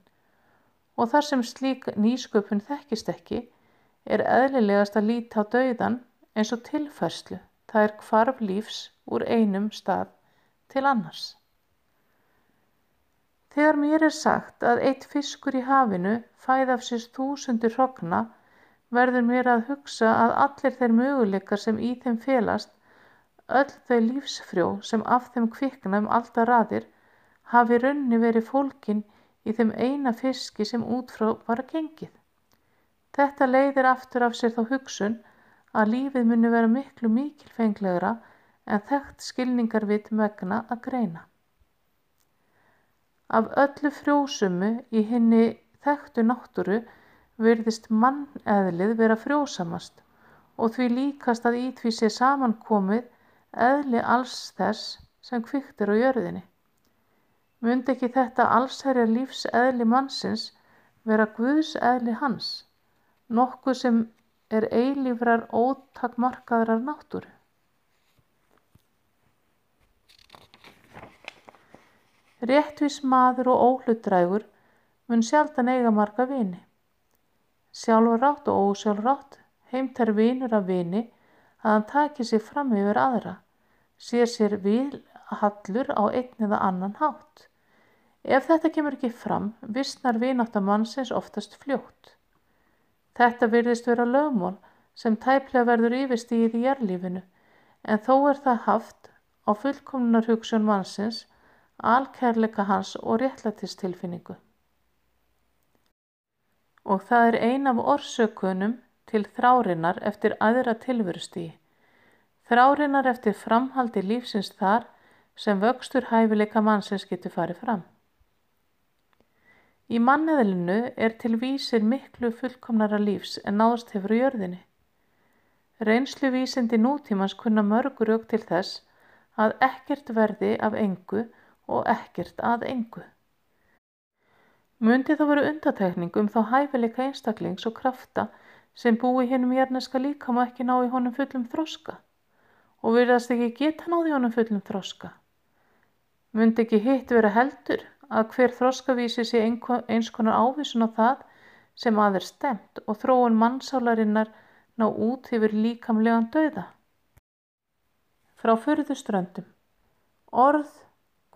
Og þar sem slík nýsköpun þekkist ekki, er eðlilegast að líta á dauðan eins og tilfærslu, það er hvarf lífs úr einum stað til annars. Þegar mér er sagt að eitt fiskur í hafinu fæð af sér þúsundir hrogna, verður mér að hugsa að allir þeir möguleikar sem í þeim felast, öll þau lífsfrjó sem af þeim kvikna um alltaf raðir, hafi raunni verið fólkin í þeim eina fiski sem út frá var að gengið. Þetta leiðir aftur af sér þá hugsun að lífið muni vera miklu mikilfenglegra en þekkt skilningarvit megna að greina. Af öllu frjósumu í henni þekktu náttúru virðist manneðlið vera frjósamast og því líkast að í því sé samankomið eðli alls þess sem kviktir á jörðinni. Mundi ekki þetta allsherja lífs eðli mannsins vera Guðs eðli hans? nokkuð sem er eilífrar ótakmarkaðrar náttúru. Réttvís maður og óhlutdrægur mun sjaldan eiga marga vini. Sjálfrátt og ósjálfrátt heimtar vinur af vini að hann taki sig fram yfir aðra, sé sér vilhallur á einn eða annan hátt. Ef þetta kemur ekki fram, vissnar vinátta mannsins oftast fljótt. Þetta virðist vera lögmól sem tæplega verður yfirstíð í jærlífinu, en þó er það haft á fullkomnar hugsun mannsins, alkærleika hans og réttlætistilfinningu. Og það er ein af orsökunum til þrárinnar eftir aðra tilverustíi. Þrárinnar eftir framhaldi lífsins þar sem vöxtur hæfileika mannsins getur farið fram. Í manneðlinu er til vísir miklu fullkomnara lífs en náðast hefur í jörðinni. Reynsluvísindi nútímans kunna mörgur auk til þess að ekkert verði af engu og ekkert að engu. Mundi þá veru undatekning um þá hæfileika einstaklings og krafta sem búi hinnum jarneska líkam og ekki ná í honum fullum þroska og virðast ekki geta náði honum fullum þroska. Mundi ekki hitt vera heldur að hver þroskavísi sé eins konar ávísun á það sem að er stemt og þróun mannsálarinnar ná út yfir líkamlegan döða. Frá fyrðu ströndum. Orð,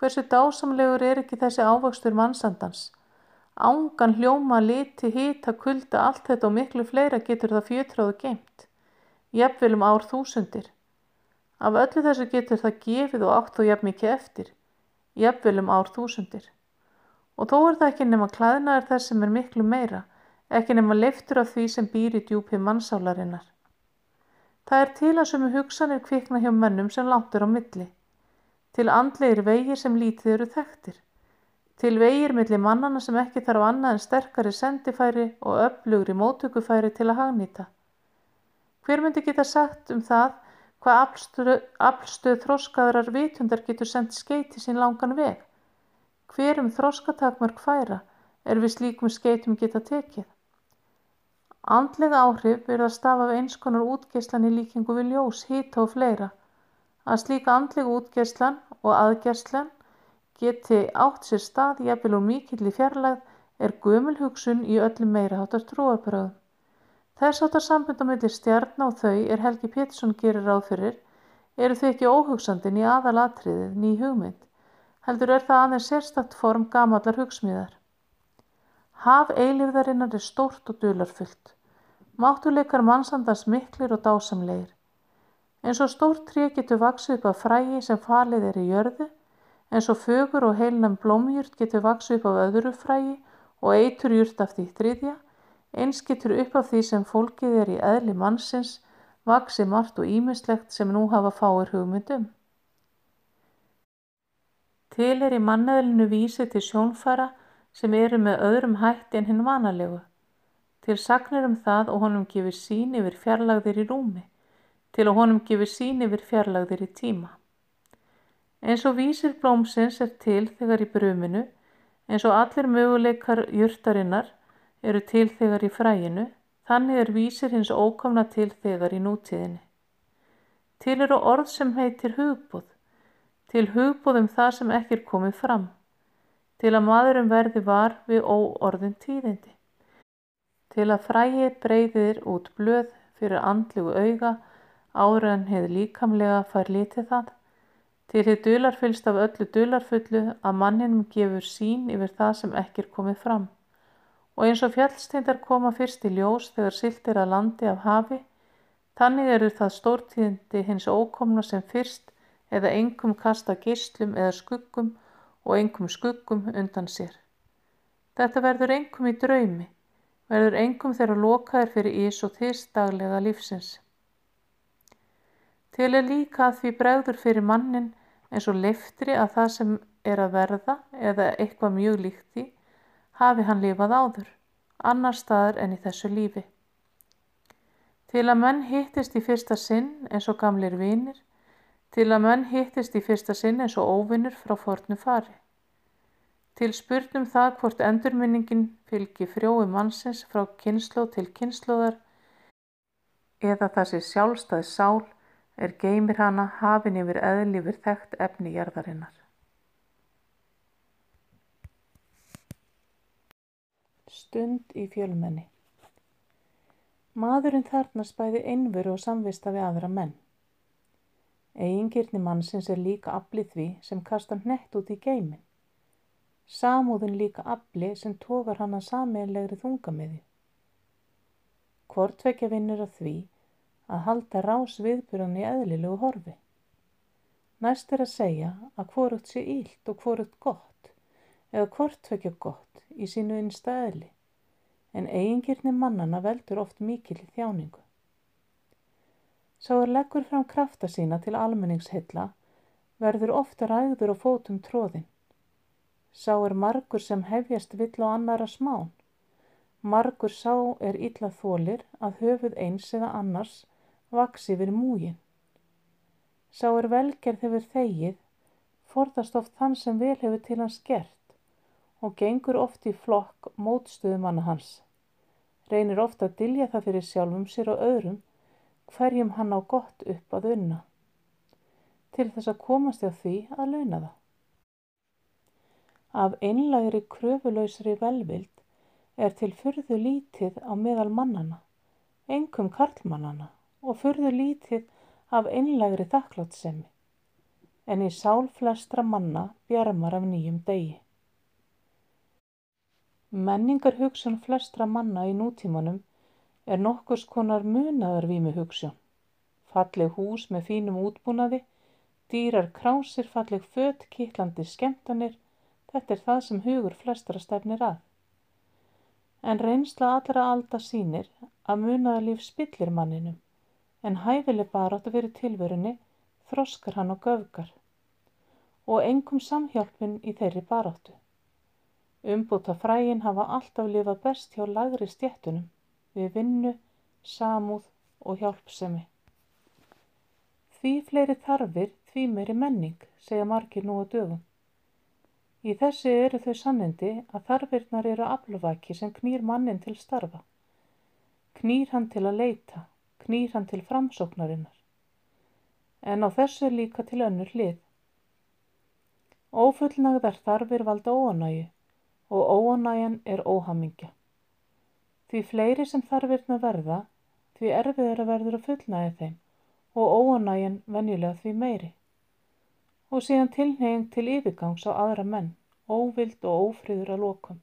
hversu dásamlegur er ekki þessi ávöxtur mannsandans? Ángan, hljóma, liti, hita, kulda, allt þetta og miklu fleira getur það fjötráðu geimt. Jafnvel um ár þúsundir. Af öllu þessu getur það gefið og átt þó jafn mikið eftir. Jafnvel um ár þúsundir. Og þó er það ekki nema klæðnaður þess sem er miklu meira, ekki nema leiftur af því sem býr í djúpi mannsálarinnar. Það er til að sömu hugsanir kvikna hjá mönnum sem láttur á milli. Til andlegir vegir sem lítið eru þekktir til vegir milli mannanna sem ekki þarf annað en sterkari sendifæri og öflugri móttökufæri til að hagnýta. Hver myndi geta sagt um það hvað aflstöð, þróskaðrar vitundar getur sendt skeiti sín langan veg? Hver um þróskatakmörk færa er við slíkum skeitum geta tekið? Andlega áhrif verða að stafa af eins konar útgeislan í líkingu við ljós, hýta og fleira. Að slíka andlega útgeislan og aðgerslan geti átt sér stað jafnvel úr mikilli fjarlægð er gömul hugsun í öllum meiriháttar trúarbrögðum. Þess áttar sambund á milli stjarna og þau er Helgi Pétursson gerir ráð fyrir eru þau ekki óhugsandin í aðalatriðið ný hugmynd, heldur er það aðeins sérstakt form gamallar hugsmíðar. Haf eilifðarinnar er stórt og dularfullt. Máttuleikar mannsandans miklir og dásamlegir. En svo stórt tré getur vaksið upp af frægi sem falið er í jörðu eins og fögur og heilnæm blómjurt getur vaksið upp af öðru frægi og eiturjurt af því þriðja, eins getur upp af því sem fólkið er í eðli mannsins vaksið margt og ímislegt sem nú hafa fáir hugmyndum. Til er í manneðlinu vísi til sjónfara sem eru með öðrum hætti en hinn vanalegu. Til sagnir um það og honum gefur sín yfir fjarlagðir í rúmi, til og honum gefur sín yfir fjarlagðir í tíma. Eins og vísir blómsins er til þegar í bruminu, eins og allir möguleikar jurtarinnar eru til þegar í fræinu, þannig er vísir hins ókomna til þegar í nútíðinni. Til eru orð sem heitir hugbúð, til hugbúð um það sem ekki er komið fram, til að maðurum verði var við óorðin tíðindi, til að fræið breyðir út blöð fyrir andlugu auga ára en hefur líkamlega fær litið það, Til hið dularfyllst af öllu dularfullu að manninum gefur sín yfir það sem ekki er komið fram. Og eins og fjallsteindar koma fyrst í ljós þegar silt er að landi af hafi, þannig eru það stórtíðindi hins ókomna sem fyrst eða engum kasta gistlum eða skuggum og engum skuggum undan sér. Þetta verður engum í draumi, verður engum þegar lokaðir fyrir ís og þýst daglega lífsins. Til er líka að því bregður fyrir mannin eins og leiftri að það sem er að verða eða eitthvað mjög líkt því hafi hann lifað áður, annar staðar en í þessu lífi. Til að menn hittist í fyrsta sinn eins og gamlir vinir, til að menn hittist í fyrsta sinn eins og óvinnur frá fornu fari. Til spurnum það hvort endurminningin fylgi frjói mannsins frá kynnslóð til kynnslóðar eða það sé sjálfstæð sál er geymir hana hafin yfir eðli yfir þekkt efni jarðarinnar. Stund í fjölmenni. Maðurinn þarnast bæði einveru og samvista við aðra menn. Eigingirni mannsins er líka aflið því sem kastar hnett út í geimin. Samúðin líka afli sem tókar hann að samiðlegri þungamiði. Hvortvekja vinnur að því að halda rás viðbyrðan í eðlilegu horfi. Næst er að segja að hvorugt sé ílt og hvorugt gott eða hvortvekja gott í sínu innsta eðli en eigingirni mannana veldur oft mikil í þjáningu. Sá er leggur fram krafta sína til almenningsheilla verður ofta ræður á fótum tróðin. Sá er margur sem hefjast vill á annara smán. Margur sá er illa þólir að höfuð eins eða annars vaksi yfir múgin. Sá er velgerð hefur þegið, forðast oft þann sem vel hefur til hans gert og gengur oft í flokk mótstöðumanna hans reynir ofta að dilja það fyrir sjálfum sér og öðrum hverjum hann á gott upp að unna, til þess að komast hjá því að launa það. Af einlægri kröfulausri velvild er til fyrðu lítið á meðal mannana, engum karlmannana og fyrðu lítið af einlægri þakklátsemi, en í sál flestra manna bjarmar af nýjum degi. Menningar hugsun flestra manna í nútímanum er nokkurs konar munaðarvími hugsun. Falleg hús með fínum útbúnaði, dýrar krásir, falleg fött, kittlandi skemmtanir, þetta er það sem hugur flestra stefnir að. En reynsla allra alda sínir að munaðarlíf spillir manninum, en hæfileg baráttu fyrir tilverunni þroskar hann og göfgar og engum samhjálpin í þeirri baráttu. Umbúta fræin hafa alltaf lifað best hjá lagri stjettunum, við vinnu, samúð og hjálpsemi. Því fleiri þarfir, því meiri menning, segja margir nú á dögum. Í þessu eru þau sannindi að þarfirnar eru afluvaki sem knýr mannin til starfa. Knýr hann til að leita, knýr hann til framsóknarinnar. En á þessu líka til önnur hlið. Ófullnagðar þarfir valda óanægu og óánægjan er óhamingja. Því fleiri sem þarfirna verða, því erfiðara verður að fullnægja þeim og óánægjan venjulega því meiri. Og síðan tilneying til yfirgangs á aðra menn, óvild og ófríður að lokum.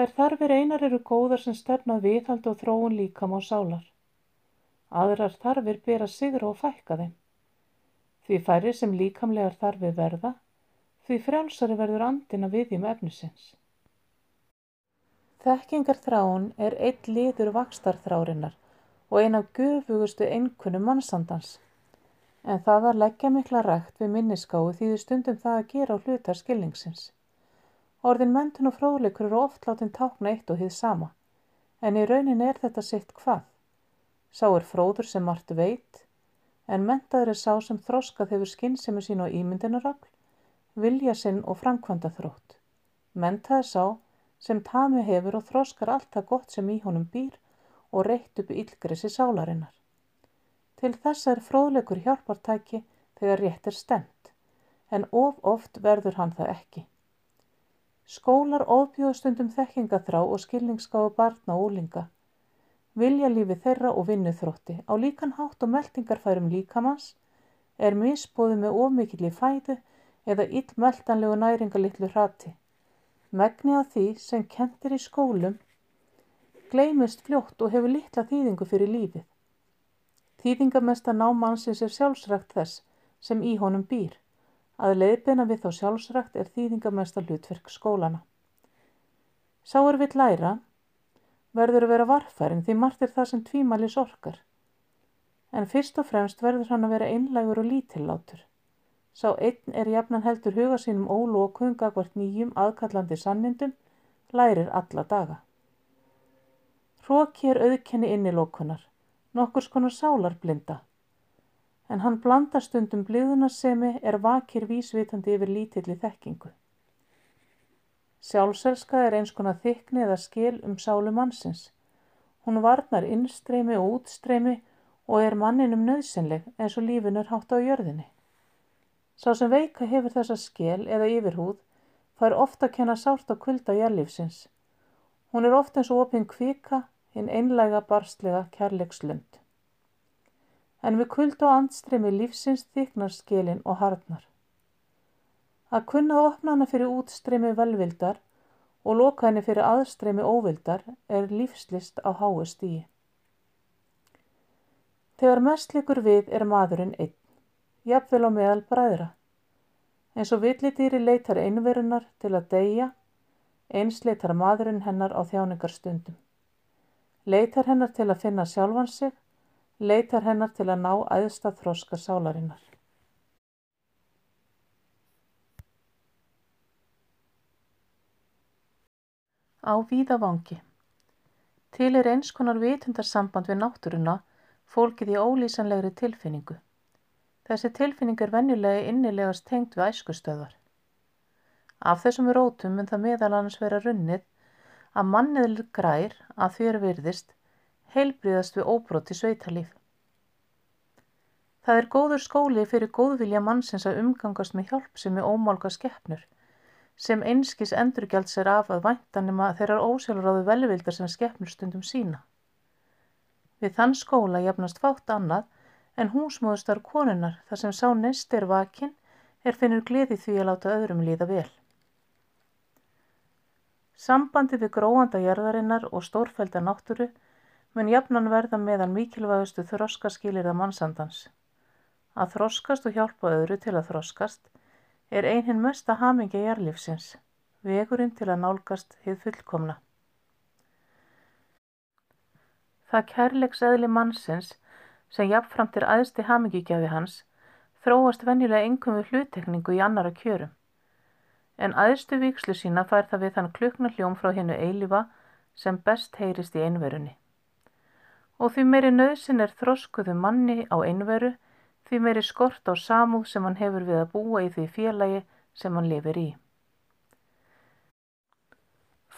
Þær þarfir einar eru góðar sem stefnað viðhald og þróun líkam á sálar. Aðrar þarfir ber að sigra og fækka þeim. Því færri sem líkamlegar þarfir verða, því frjálsari verður andin að viðjum efnisins. Þekkingarþráun er eitt liður vakstarþrárinnar og eina gufugustu einkunum mannsandans. En það að leggja mikla rægt við minniskáu þýðir stundum það að gera á hlutar skilningsins. Orðin mentun og fróðleikur eru oft látin tákna eitt og hið sama, en í raunin er þetta sitt hvað. Sá er fróður sem margt veit, en mentaður er sá sem þroskað hefur skinnsemi sín og ímyndinarafl vilja sinn og framkvæmda þrótt. Mentaði sá sem tami hefur og þróskar allt það gott sem í honum býr og reitt upp ílgresi sálarinnar. Til þessa er fróðleikur hjálpartæki þegar rétt er stemt, en of oft verður hann það ekki. Skólar ofbjóðstundum þekkingaþrá og skilningsgáðu barna og úlinga. Vilja lífi þeirra og vinnuþrótti á líkan hátt og meldingarfærum líkamanns er misbóðu með ómikið í fæðu eða illmeltanlegu næringalitlu hrati. Megni að því sem kentir í skólum gleymist fljótt og hefur litla þýðingu fyrir lífið. Þýðingamesta námannsins er sjálfsrækt þess sem í honum býr. Að leiðbena við þá sjálfsrækt er þýðingamesta hlutverk skólana. Sá er við læra verður að vera varfærin því margt er það sem tvímæli sorkar. En fyrst og fremst verður hann að vera einlægur og lítillátur. Sá einn er jafnan heldur huga sínum ólokun gagvart nýjum aðkallandi sannindum, lærir alla daga. Hróki er auðkenni innilokunar, nokkurs konar sálar-blinda, en hann blandar stundum bliðunarsemi er vakir vísvitandi yfir lítilli þekkingu. Sjálfselska er eins konar þykni eða skil um sálu mannsins. Hún varnar innstreymi og útstreymi og er manninum nöðsynleg eins og lífin er hátt á jörðinni. Sá sem veika hefur þessa skel eða yfirhúð fær oft að kenna sárt og kulda jærlífsins. Hún er oft eins og opinn kvika, hinn einlæga barslega kærleikslund. En við kuld og andstremi lífsins þyknar skilin og harnar. Að kunna að opna hana fyrir útstremi velvildar og loka henni fyrir aðstremi óvildar er lífslist á háu stíi. Þegar mest likur við er maðurinn einn, jafnvel á meðal bræðra. Eins og villidýri leitar einverunar til að deyja, eins leitar maðurinn hennar á þjáningarstundum. Leitar hennar til að finna sjálfan sig, leitar hennar til að ná æðsta þróska sálarinnar. Á víðavangi Til er eins konar vitundarsamband við náttúruna fólkið í ólýsanlegri tilfinningu. Þessi tilfinning er venjulega innilegast tengt við æskustöðvar. Af þessum rótum mun það meðal annars vera runnið að manniðl grær að því er virðist heilbriðast við óbroti sveitalíf. Það er góður skóli fyrir góðvilja mannsins að umgangast með hjálp sem er ómálga skeppnur sem einskis endurgjalds er af að væntanima þeirrar ósjálfráðu velvildar sem skeppnur stundum sína. Við þann skóla jafnast fátt annað en húsmóðustar konunar þar sem sá nest er vakin er finnur gleði því að láta öðrum líða vel. Sambandi við gróanda jörðarinnar og stórfælda náttúru mun jafnan verða meðan mikilvægustu þroskaskilir að mannsandans. Að þroskast og hjálpa öðru til að þroskast er ein hinn mesta hamingja jarlífsins, vegurinn til að nálgast hið fullkomna. Það kærleiks eðli mannsins, sem jafnframt er aðsti hamingigjafi hans, þróast venjulega engum við hlutekningu í annara kjörum. En aðstu vikslu sína fær það við þann klukna hljóm frá hennu eilifa sem best heyrist í einverunni. Og því meiri nöðsin er þroskuðu manni á einveru, því meiri skort á samúð sem hann hefur við að búa í því félagi sem hann lifir í.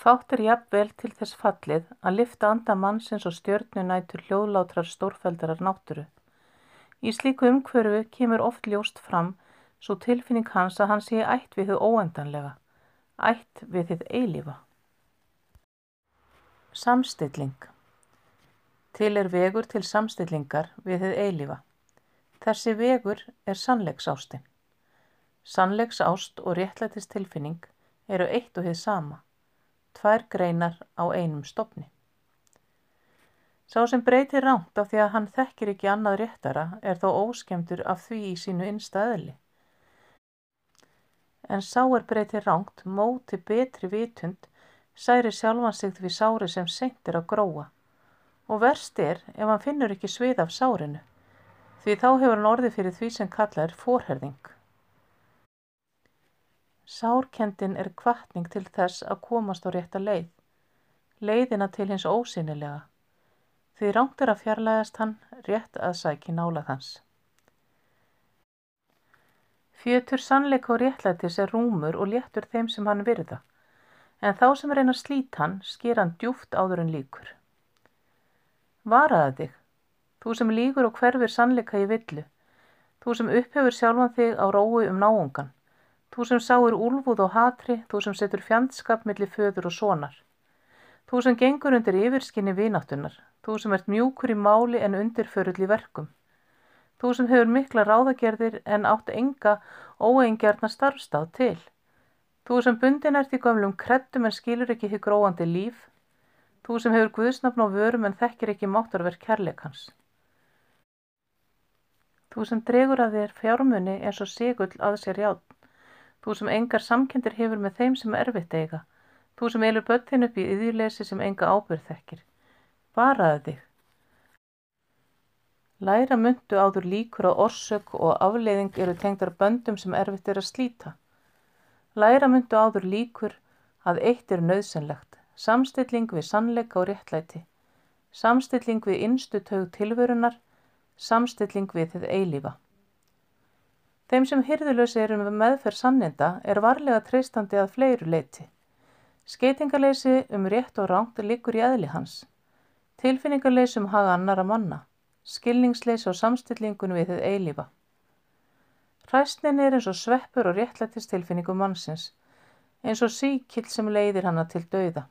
Fátt er jafnvel til þess fallið að lifta anda mannsins og stjörnunætur hljóðlátrar stórfældarar nátturu. Í slíku umhverfu kemur oft ljóst fram svo tilfinning hans að hann sé ætt við þau óendanlega, ætt við þið eilífa. Samstilling Til er vegur til samstillingar við þið eilífa. Þessi vegur er sannleiksástin. Sannleiksást og réttlætistilfinning eru eitt og hið sama, tvær greinar á einum stopni. Sá sem breytir ránt af því að hann þekkir ekki annað réttara er þó óskemdur af því í sínu innstæðli. En sá er breytir ránt móti betri vitund særi sjálfan sig því sári sem sendir að gróa og verst er ef hann finnur ekki svið af sárinu því þá hefur hann orðið fyrir því sem kallað er forherðing. Sárkendin er kvartning til þess að komast á rétta leið, leiðina til hins ósynilega, því rángt er að fjarlægast hann rétt að sæki nálað hans. Fjötur sannleik og réttlætis er rúmur og léttur þeim sem hann virða, en þá sem reyna slít hann sker hann djúft áður en líkur. Varaða þig, Þú sem lígur og hverfur sannleika í villu. Þú sem upphefur sjálfan þig á rói um náungan. Þú sem sáir úlfúð og hatri, þú sem setur fjandskap millir föður og sonar. Þú sem gengur undir yfirskinni vináttunar. Þú sem ert mjúkur í máli en undirförull í verkum. Þú sem hefur mikla ráðagerðir en átt enga óeingjarna starfstáð til. Þú sem bundin ert í gömlum kreddum en skilur ekki þig gróandi líf. Þú sem hefur guðsnafn á vörum en þekkir ekki máttarverk kærleikans. Þú sem dregur að þér fjármunni eins og segull að sér játn. Þú sem engar samkendir hefur með þeim sem erfitt eiga. Þú sem eilur börn upp í yðjuleysi sem enga ábyrð þekkir. Varaðu þig. Læra myndu áður líkur á orsök og afleiðing eru tengdar böndum sem erfitt er að slíta. Læra myndu áður líkur að eitt er nöðsynlegt. Samstilling við sannleika og réttlæti. Samstilling við innstu taug tilverunar samstilling við þið eilífa. Þeim sem hyrðulösi eru með meðferð sanninda er varlega treystandi að fleiru leiti. Skeitingarleysi um rétt og ránt likur í eðli hans. Tilfinningarleysi um haga annara manna. Skilningsleysi og samstillingun við þið eilífa. Ræstnin er eins og sveppur og réttlættistilfinningum mannsins, eins og síkill sem leiðir hana til dauða.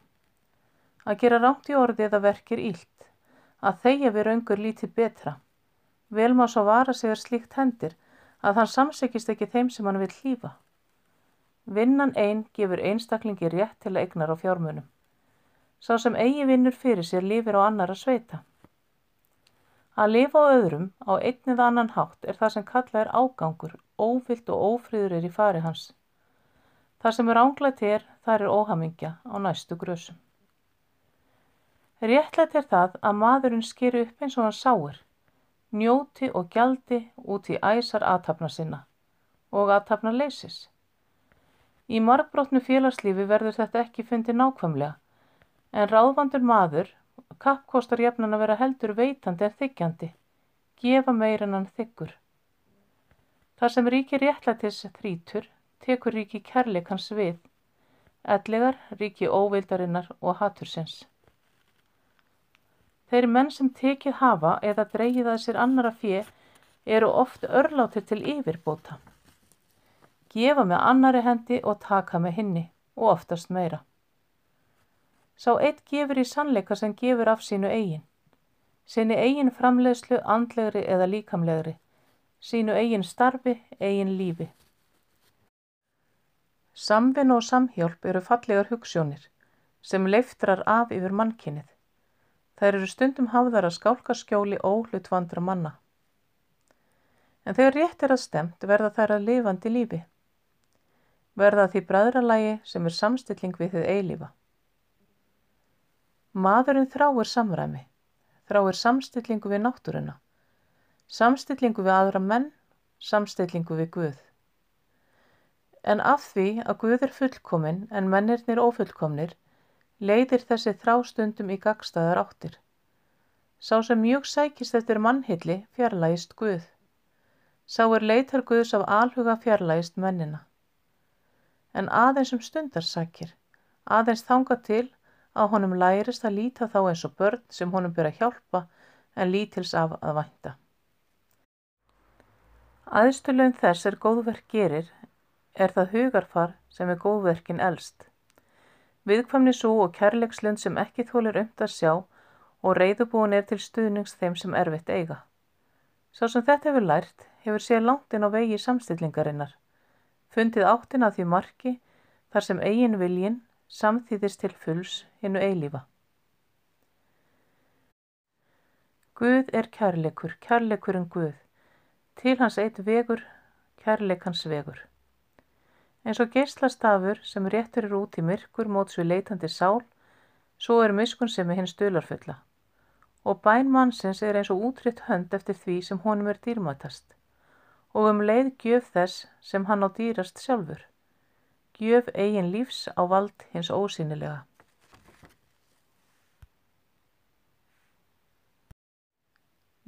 Að gera rámt í orði eða verkir ílt, að þeia við raungur lítið betra. Vel má svo vara sig er slíkt hendir að hann samsekist ekki þeim sem hann vil hlýfa. Vinnan einn gefur einstaklingi rétt til að egnar á fjármunum. Sá sem eigi vinnur fyrir sér lifir á annar að sveita. Að lifa á öðrum á einn eða annan hátt er það sem kalla er ágangur, óvilt og ófríður er í fari hans. Það sem er ánglætt er, þar er óhamingja á næstu grösum. Réttlætt er það að maðurinn skeri upp eins og hann sáir, njóti og gjaldi út í æsar aðtapna sinna og aðtapna leysis. Í margbrotnu félagslífi verður þetta ekki fundið nákvæmlega, en ráðvandur maður kappkostar jafnan að vera heldur veitandi en þykjandi, gefa meir en hann þykkur. Þar sem ríki réttlætis þrítur, tekur ríki kærleikans við, ellegar ríki óvildarinnar og hatursins. Þeir menn sem tekið hafa eða dreyið að sér annara fjö eru oft örlátir til yfirbóta. Gefa með annari hendi og taka með hinni og oftast meira. Sá eitt gefur í sannleika sem gefur af sínu eigin, sinni eigin framleiðslu andlegri eða líkamlegri, sínu eigin starfi, eigin lífi. Samvinn og samhjálp eru fallegar hugssjónir sem leiftrar af yfir mannkinnið. Þær eru stundum hafðar að skálka skjóli óhlutvandra manna. En þegar rétt er að stemt verða þær að lifandi lífi. Verða því bræðralægi sem er samstilling við þið eilífa. Maðurinn þráir samræmi, þráir samstillingu við náttúruna, samstillingu við aðra menn, samstillingu við Guð. En af því að Guð er fullkominn en mennirnir ófullkomnir, leiðir þessi þrástundum í gagstaðar áttir. Sá sem mjög sækist eftir mannhilli fjarlægist Guð. Sá er leitar Guðs af alhuga fjarlægist mennina. En aðeins um stundarsakir, aðeins þanga til að honum lærist að líta þá eins og börn sem honum byrja að hjálpa en lítils af að vænta. Aðstöluðum þess er góðverk gerir er það hugarfar sem er góðverkin elst. Viðkvæmni svo og kærleikslund sem ekki þólir umt að sjá og reyðubúin er til stuðnings þeim sem erfitt eiga. Sá sem þetta hefur lært hefur séð langt inn á vegi samstillingarinnar, fundið áttin að því marki þar sem eigin viljin samþýðist til fulls hinnu eilífa. Guð er kærleikur, kærleikurinn Guð, til hans eitt vegur, kærleikans vegur. En svo geyslastafur sem réttur er út í myrkur móts við leitandi sál, svo er miskun sem er hinn stölarfulla. Og bæn mannsins er eins og útritt hönd eftir því sem honum er dýrmætast og um leið gjöf þess sem hann á dýrast sjálfur gjöf eigin lífs á vald hins ósýnilega.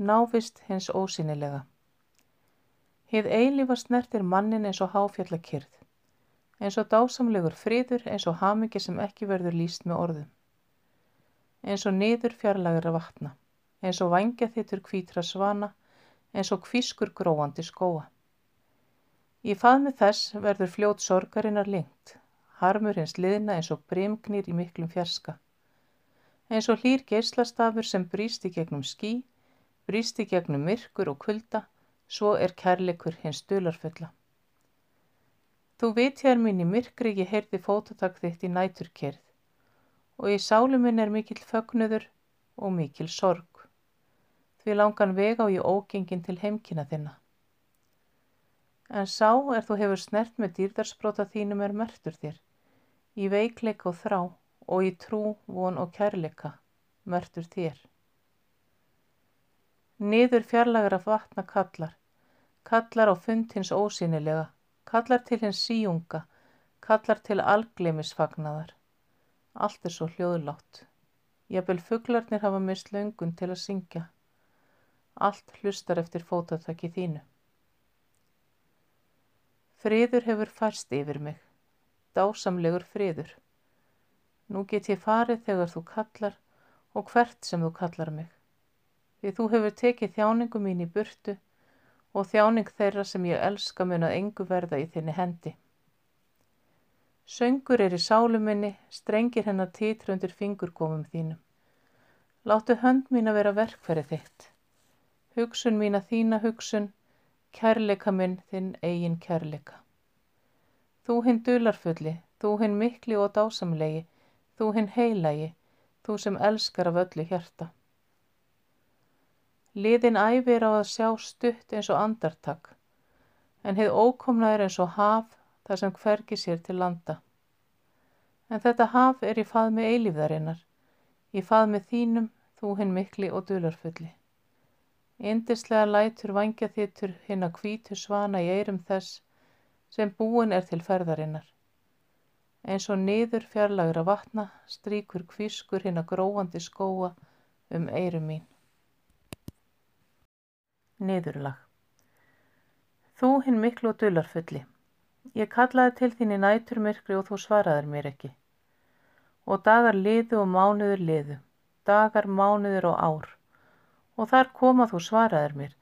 Návist hins ósýnilega Hið eilífa snertir mannin eins og háfjallakyrð, eins og dásamlegur friður, eins og hamingi sem ekki verður líst með orðum, eins og niður fjarlagra vatna, eins og vangja þittur kvítra svana, eins og kvískur gróandi skóa. Í faðmi þess verður fljót sorgarinnar lengt, harmur hins liðna eins og brimgnir í miklum fjerska. Eins og hlýr geyslastafur sem brýst í gegnum skí, brýst í gegnum myrkur og kulda, svo er kærleikur hins dularfulla. Þú veit hér mín í myrkri ég heyrði fótatak þitt í næturkerð og í sáluminn er mikil fögnuður og mikil sorg. Því langan vega og ég ógengin til heimkina þinna en sá er þú hefur snert með dýrðarspróta þínum er mertur þér, í veikleik og þrá og í trú, von og kærleika, mertur þér. Niður fjarlagra vatna kallar, kallar á fund hins ósýnilega, kallar til hins síunga, kallar til algleimisfagnaðar. Allt er svo hljóðlátt. Jafnvel fugglarnir hafa mist löngun til að syngja. Allt hlustar eftir fótatakki þínu. Friður hefur færst yfir mig, dásamlegur friður. Nú get ég farið þegar þú kallar og hvert sem þú kallar mig. Því þú hefur tekið þjáningu mín í burtu og þjáning þeirra sem ég elska mun að engu verða í þinni hendi. Söngur er í sálu minni, strengir hennar titra undir fingurgómum þínum. Láttu hönd mín að vera verkferði þitt. Hugsun mín að þína hugsun, kærleika minn þinn eigin kærleika. Þú hinn dularfulli, þú hinn mikli og dásamlegi, þú hinn heilagi, þú sem elskar af öllu hjarta. Liðin æfir á að sjá stutt eins og andartak, en heið ókomna er eins og haf þar sem hvergi sér til landa. En þetta haf er í faðmi eilífðarinnar, í faðmi þínum, þú hinn mikli og dularfulli. Indislega lætur vangja þittur hinn að hvítu svana í eirum þess sem búin er til ferðarinnar. Eins og niður fjarlagra vatna stríkur kvískur hinn að gróandi skóa um eirum mín. Niðurlag Þú hinn miklu og dularfulli. Ég kallaði til þín í næturmyrkri og þú svaraðir mér ekki. Og dagar liðu og mánuður liðu, dagar, mánuður og ár. Og þar kom að þú svaraðir mér.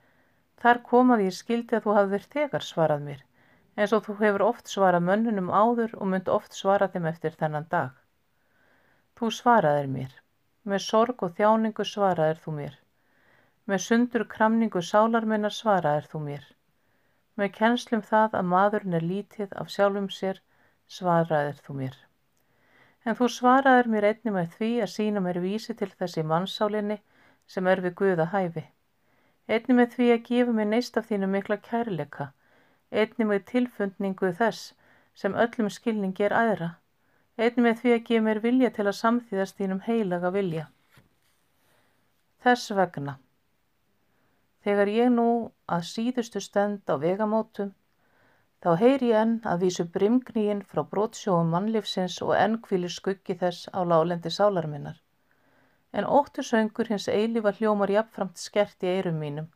Þar kom að ég skildi að þú hafðir þegar svarað mér, eins og þú hefur oft svarað mönnunum áður og mynd oft svarað þeim eftir þennan dag. Þú svaraðir mér. Með sorg og þjáningu svaraðir þú mér. Með sundur kramningu sálarminnar svaraðir þú mér. Með kjenslum það að maðurinn er lítið af sjálfum sér svaraðir þú mér. En þú svaraðir mér einni með því að sína mér vísi til þessi mannsálinni sem er við Guða hæfi. Einni með því að gefa mér neist af þínu mikla kærleika. Einni með tilfundningu þess sem öllum skilningi er aðra. Einni með því að gefa mér vilja til að samþýðast þínum heilaga vilja. Þess vegna. Þegar ég nú að síðustu stend á vegamótum, þá heyr ég enn að vísu brimgníin frá brótsjóum mannlifsins og enn kvílir skuggi þess á lálendi sálarminnar. En óttu söngur hins eilifa hljómar jafnframt skert í eirum mínum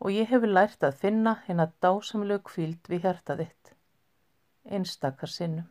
og ég hefur lært að finna hinn að dásamlegu kvíld við hjarta þitt. Einstakar sinnum.